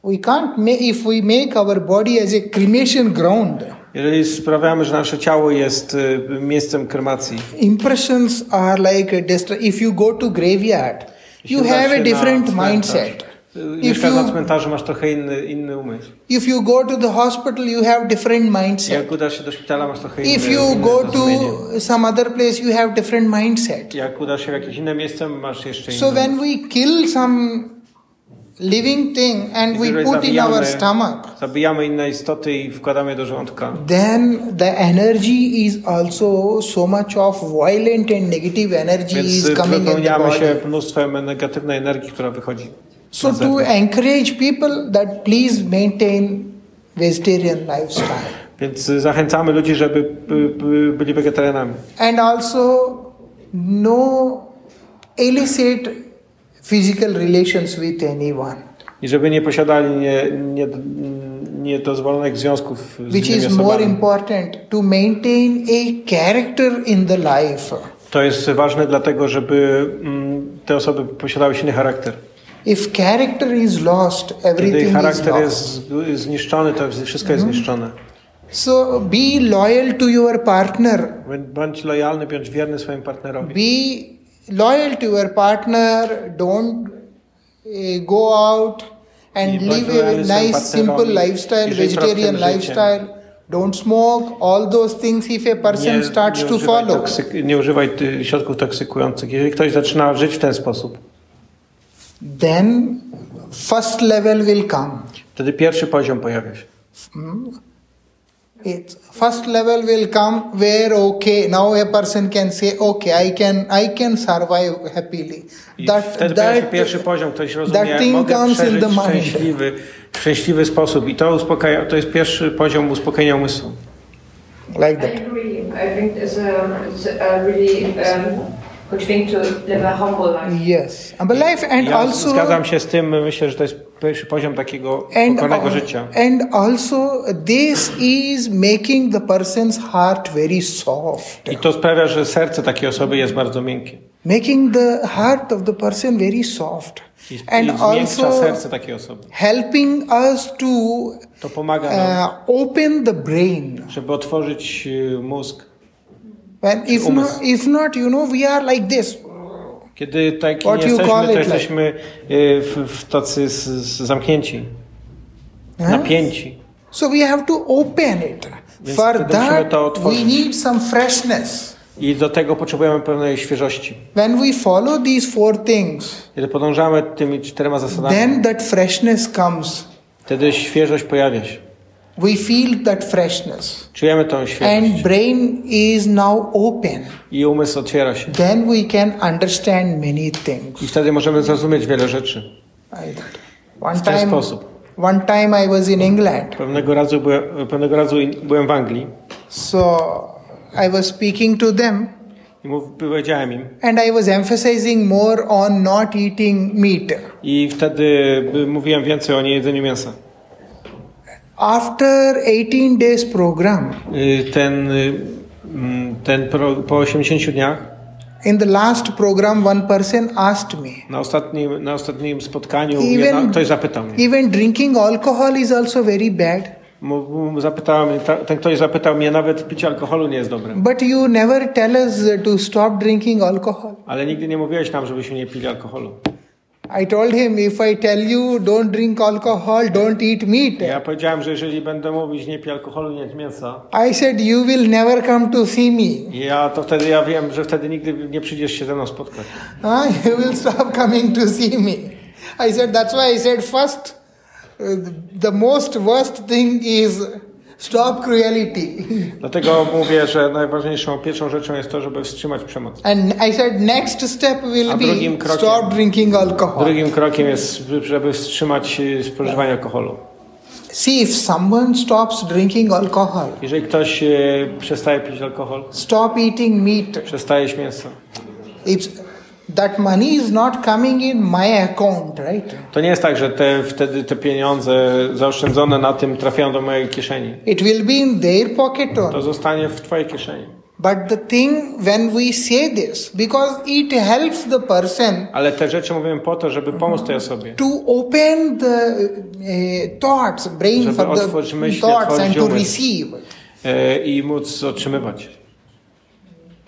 We can't make, if we make our body as a cremation ground, Jeżeli sprawiamy, że nasze ciało jest y, miejscem kremacji, impressions are like a if you go to graveyard, you have a different mindset. y, mieszkasz na cmentarzu, masz trochę inny, inny umysł. if you go to the hospital, you have different mindset. Jak udasz się do szpitala, masz trochę inny, If you go to some other place, you have different mindset. Jak udasz się w jakieś inne miejsce, masz jeszcze inne. So when we kill some living thing and we put in our stomach, zabijamy inne istoty i wkładamy do żołądka. then the energy is also so much of violent and negative energy Więc is y, coming in the wypełniamy się body. mnóstwem negatywnej energii, która wychodzi. So to encourage people that please maintain vegetarian lifestyle. Więc y, zachęcamy ludzi, żeby by, by byli wegetarianami. And also no illicit physical relations with anyone. I żeby nie posiadali nie, nie, niedozwolonych związków z which is more osobami. important to maintain a character in the life. To jest ważne dlatego, żeby mm, te osoby posiadały silny charakter. If character is lost, Kiedy everything is charakter lost. jest zniszczony, to wszystko jest Mhm. zniszczone. So be loyal to your partner. Bądź lojalny, bądź wierny swoim partnerowi. Be loyal to your partner. Don't eh, go out and I live a nice, simple lifestyle, vegetarian lifestyle. Don't smoke. All those things. If a person starts nie to follow, toksyk- nie używaj środków toksykujących. Jeżeli ktoś zaczyna żyć w ten sposób, then first level will come. wtedy pierwszy poziom pojawia się. It's first level will come where okay now a person can say okay I can I can survive happily. I wtedy pojawia się pierwszy poziom, ktoś rozumie, that thing comes in the mind. szczęśliwy, w szczęśliwy sposób. I to uspokaja, to jest pierwszy poziom uspokojenia umysłu. Like that. I agree. I think it's a, it's a really um, good thing to live a humble life. Yes. And ja also zgadzam się z tym, myślę, że to jest pierwszy poziom takiego pokornego życia. and also this is making the person's heart very soft. I to sprawia, że serce takiej osoby jest bardzo miękkie. Making the heart of the person very soft. I, And i also serce takiej osoby. helping us to To pomaga nam, uh, open the brain. żeby otworzyć y, mózg. When if Umysł. not, if not, you know, we are like this. Kiedy taki What nie you jesteśmy, to it like? jesteśmy y, w, w tacy z, z zamknięci, napięci. So we have to open it. Więc For that, to we need some freshness. I do tego potrzebujemy pewnej świeżości. When we follow these four things, Kiedy podążamy tymi czterema zasadami, then that freshness comes. wtedy świeżość pojawia się. We feel that freshness. Czujemy tą świeżość. And brain is now open. I umysł otwiera się. Then we can understand many things. I wtedy możemy zrozumieć wiele rzeczy. One W ten time, sposób. one time I was in England. Pewnego razu byłem, pewnego razu byłem w Anglii So I was speaking to them i mów, powiedziałem im. and I was emphasizing more on not eating meat. I wtedy by- mówiłem więcej o niejedzeniu mięsa. After 18 days program, Y, Ten, y, mm, ten pro, po 80 dniach in the last program, one person asked me, na ostatnim, na ostatnim spotkaniu Even- jedna, ktoś zapytał mnie. even drinking alcohol is also very bad, ta- ten ktoś zapytał mnie, nawet picie alkoholu nie jest dobre. but you never tell us to stop drinking alcohol. Ale nigdy nie mówiłeś nam, żebyśmy nie pili alkoholu. I told him, if I tell you don't drink alcohol, don't eat meat. Ja powiedziałem, że jeżeli będę mówić nie pij alkoholu, nie jedz mięsa, I said, you will never come to see me. ja to wtedy ja wiem, że wtedy nigdy nie przyjdziesz się ze mną spotkać. Ah, you will stop coming to see me. I said, that's why I said first, uh, the most worst thing is Stop cruelty. Dlatego mówię, że najważniejszą pierwszą rzeczą jest to, żeby wstrzymać przemoc. And I said next step will A be krokiem- stop drinking alcohol. Drugim krokiem jest, żeby wstrzymać y, spożywanie alkoholu. See, if someone stops drinking alcohol, Jeżeli ktoś y, przestaje pić alkohol, stop eating meat, przestaje mięso, it's that money is not coming in my account, right? to nie jest tak, że te, wtedy te pieniądze zaoszczędzone na tym trafiają do mojej kieszeni. It will be in their pocket To only. zostanie w twojej kieszeni. But the thing when we say this, because it helps the person Ale te rzeczy mówimy po to, żeby pomóc tej osobie. to open the uh, thoughts, brain Żeby for the myśli, thoughts and to receive. y, I móc otrzymywać.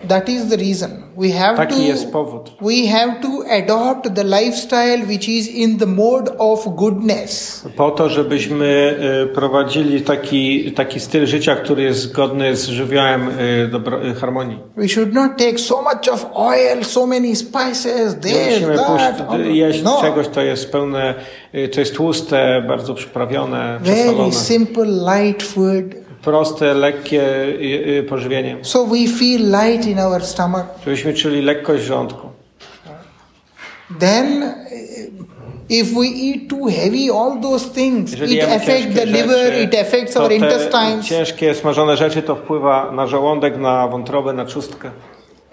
That is the reason we have Taki jest to powód. we have to adopt the lifestyle which is in the mode of goodness. Po to, żebyśmy y, prowadzili taki, taki styl życia, który jest zgodny z żywiołem dobro, y, harmonii. We should not take so much of oil, so many spices, Nie this, musimy that. puść, jeść no. czegoś, to jest pełne, to jest tłuste, bardzo przyprawione, Very przesolone. simple, light food. Proste, lekkie y, y, pożywienie. So we feel light in our stomach. Żebyśmy czuli lekkość w żołądku. Then, eh, if we eat too heavy, all those things, Jeżeli it affects the ciężkie liver, rzeczy, it affects our te intestines. ciężkie, smażone rzeczy to wpływa na żołądek, na wątrobę, na trzustkę.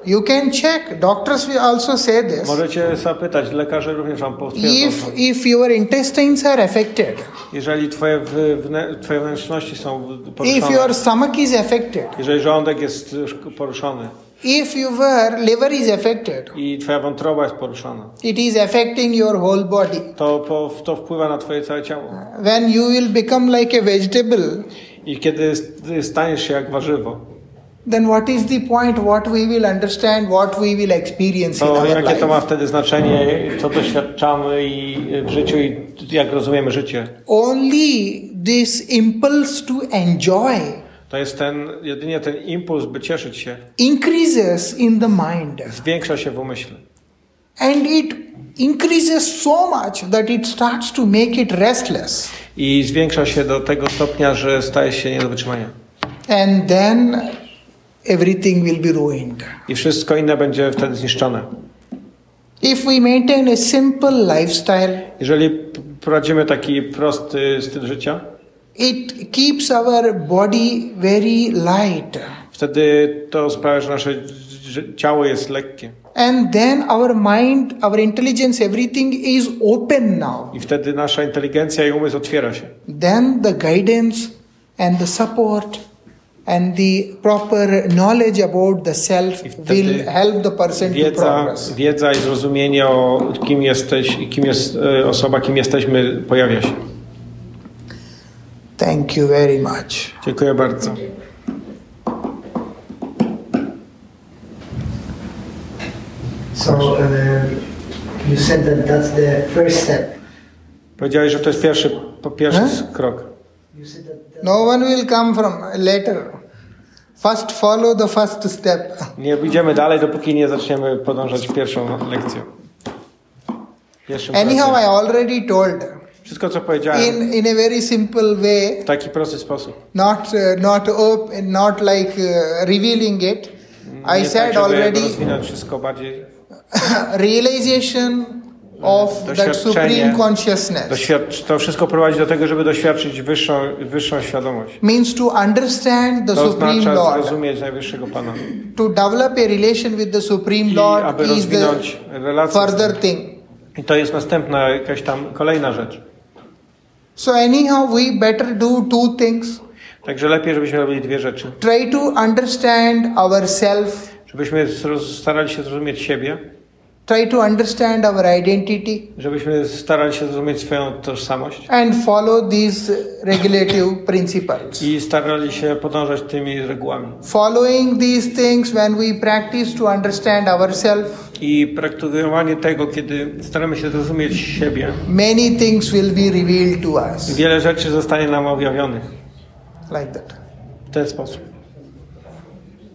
You can check. Doctors will also say this. Możecie zapytać, lekarze również wam potwierdzą. If if your intestines are affected, Jeżeli twoje, wnę- twoje wnętrzności są if poruszone, your stomach is affected, jeżeli żołądek jest poruszony if your liver is affected, i twoja wątroba jest poruszona, it is affecting your whole body. to, po, to wpływa na twoje całe ciało. When you will become like a vegetable, I kiedy staniesz się jak warzywo, then what is the point? What we will understand, what we will experience in to our jakie to ma life? wtedy znaczenie, co doświadczamy i w życiu i jak rozumiemy życie? Only this impulse to enjoy To jest ten, jedynie ten impuls, by cieszyć się, increases in the mind. zwiększa się w umyśle. And it increases so much that it starts to make it restless. I zwiększa się do tego stopnia, że staje się nie do wytrzymania. And then everything will be ruined. I wszystko inne będzie wtedy zniszczone. If we maintain a simple lifestyle, Jeżeli prowadzimy taki prosty styl życia, it keeps our body very light. wtedy to sprawia, że nasze ciało jest lekkie. And then our mind, our intelligence, everything is open now. I wtedy nasza inteligencja i umysł otwiera się. Then the guidance and the support and the proper knowledge about the self will help the person to Wiedza, progress. wiedza i zrozumienie o kim jesteś i kim jest e, osoba, kim jesteśmy, pojawia się. Thank you very much. Dziękuję bardzo. So uh, you said that that's the first step. Powiedziałeś, że to jest pierwszy, pierwszy krok. No one will come from later. First follow the first step. Nie idziemy dalej, dopóki nie zaczniemy podążać pierwszą lekcją. Pierwszym Anyhow. I already told Wszystko, co powiedziałem, in in a very simple way, w taki prosty sposób. not uh, not open, not like uh, revealing it. I Nie said tak, żeby already wszystko bardziej. realization of that supreme consciousness Doświadcz, to wszystko prowadzi do tego, żeby doświadczyć wyższą, wyższą świadomość. means to understand the To supreme lord zrozumieć najwyższego Pana. to develop a relation with the supreme I lord aby is the further thing I to jest następna, jakaś tam kolejna rzecz. so anyhow we better do two things Także lepiej, żebyśmy robili dwie rzeczy. try to understand ourself Żebyśmy starali się zrozumieć siebie, try to understand our identity żebyśmy starali się zrozumieć swoją tożsamość. and follow these regulative principles. I starali się podążać tymi regułami. following these things when we practice to understand ourselves I praktykowanie tego, kiedy staramy się zrozumieć siebie, many things will be revealed to us. wiele rzeczy zostanie nam objawionych. Like that. W ten sposób.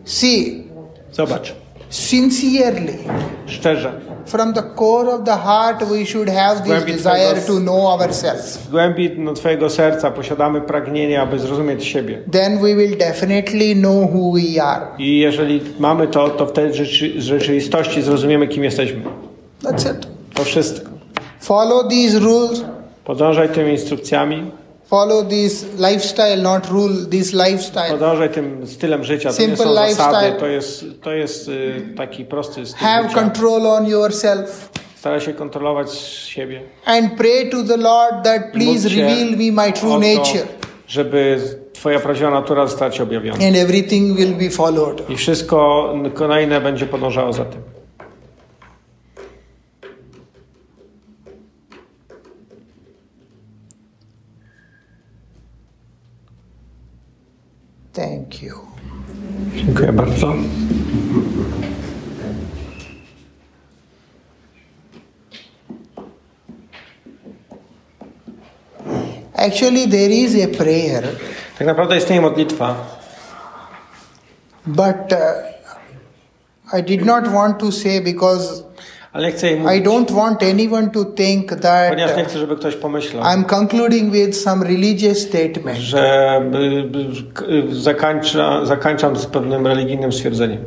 see Zobacz, sincerely szczerze, From the core of the heart, we should have this desire twojego- to know ourselves. W głębi no, Twojego serca posiadamy pragnienie, aby zrozumieć siebie. Then we will definitely know who we are. I jeżeli mamy to, to wtedy w rzeczy, w rzeczywistości zrozumiemy, kim jesteśmy. That's it. To wszystko. Follow these rules. Podążaj tymi instrukcjami, Follow this lifestyle, not rule, this lifestyle. podążaj tym stylem życia. To nie Simple są zasady, lifestyle. to jest, to jest y, taki prosty styl Have życia. control on yourself. Staraj się kontrolować siebie. And pray to the Lord that please reveal me my true nature. żeby Twoja prawdziwa natura została Ci objawiona. And everything will be followed. I wszystko kolejne będzie podążało za tym. Thank you. Dziękuję bardzo. Actually, there is a prayer, Tak naprawdę istnieje modlitwa, but uh, I did not want to say because ale chcę jej I mówić, don't want anyone to think that ponieważ nie chcę, żeby ktoś pomyślał, I'm concluding with some religious statement. że zakończa, zakończam z pewnym religijnym stwierdzeniem.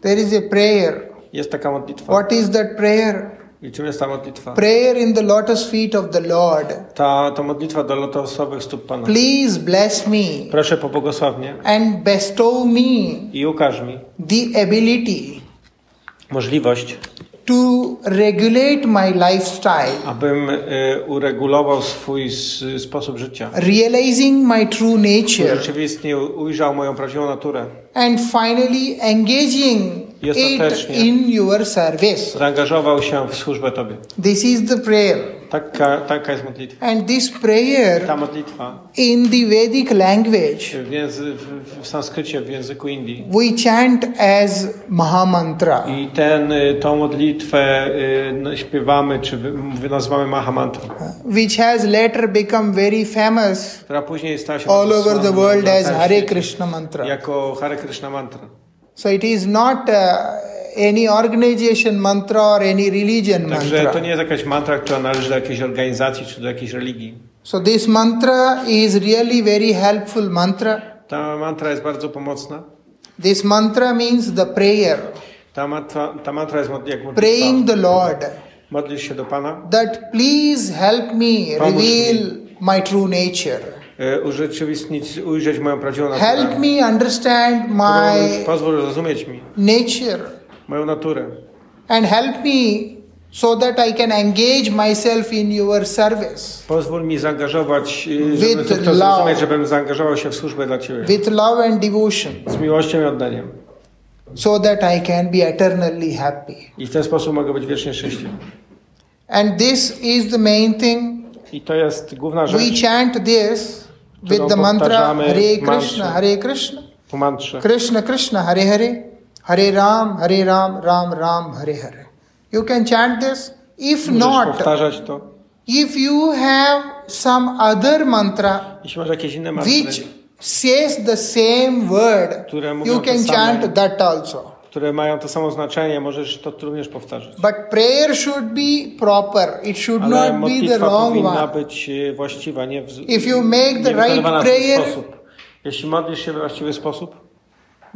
There is a prayer. Jest taka modlitwa. What is that prayer? I czym jest ta modlitwa? Prayer in the lotus feet of the Lord. Ta, ta modlitwa do lotosowych stóp Pana. Please bless me Proszę pobłogosław mnie and bestow me i ukaż mi the ability możliwość, to regulate my lifestyle, abym y, uregulował swój s, sposób życia. realizing my true nature, rzeczywiście ujrzał moją prawdziwą naturę. and finally engaging it in your service. Zaangażował się w służbę Tobie. This is the prayer. Taka, taka jest modlitwa. And this prayer in the Vedic language w, języ, w, w sanskrycie, w języku Indii. we chant as Mahamantra. I ten, eh, y, tą modlitwę y, eh, no, śpiewamy, czy wy- nazywamy Mahamantrą, uh, which has later become very famous która później stała się all over the world as Hare Krishna mantra. Jako Hare Krishna mantra. So it is not uh, any organization mantra or any religion Także to mantra. nie jest jakaś mantra, która należy do jakiejś organizacji, czy do jakiejś religii. So this mantra is really very helpful mantra. Ta mantra jest bardzo pomocna. This mantra means the prayer, Ta mantra, ta mantra jest jak praying modlitwa. the Lord Modlisz się do Pana, that please help me Pomóż mi. reveal my true nature. y, urzeczywistnić, ujrzeć moją prawdziwą naturę. Help me understand my Pozwól zrozumieć mi nature moją naturę. and help me so that I can engage myself in your service Pozwól mi zaangażować, y, With żeby to love. zrozumieć, żebym zaangażował się w służbę dla Ciebie. with love and devotion Z miłością i oddaniem. so that I can be eternally happy. I w ten sposób mogę być wiecznie szczęśliwy. And this is the main thing. I to jest główna We rzecz chant this with the mantra Hare Krishna. Hare Krishna. Krishna Krishna, Hare Hare, Hare Ram, Hare Ram, Ram Ram, Hare Hare. You can chant this. If Możesz not, powtarzać to. if you have some other mantra Jeśli masz jakieś inne mantry, which says the same word, które mówią you to can same, chant that also. które mają to samo znaczenie, możesz to również powtarzać. But prayer should be proper. It should Ale not be the modlitwa wrong powinna one. być e, właściwa, nie, w, If you make the nie wykonywana right w ten prayer, sposób. Jeśli modlisz się we właściwy sposób,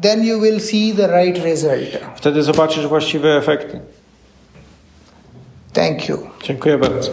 then you will see the right result. wtedy zobaczysz właściwe efekty. Thank you. Dziękuję bardzo.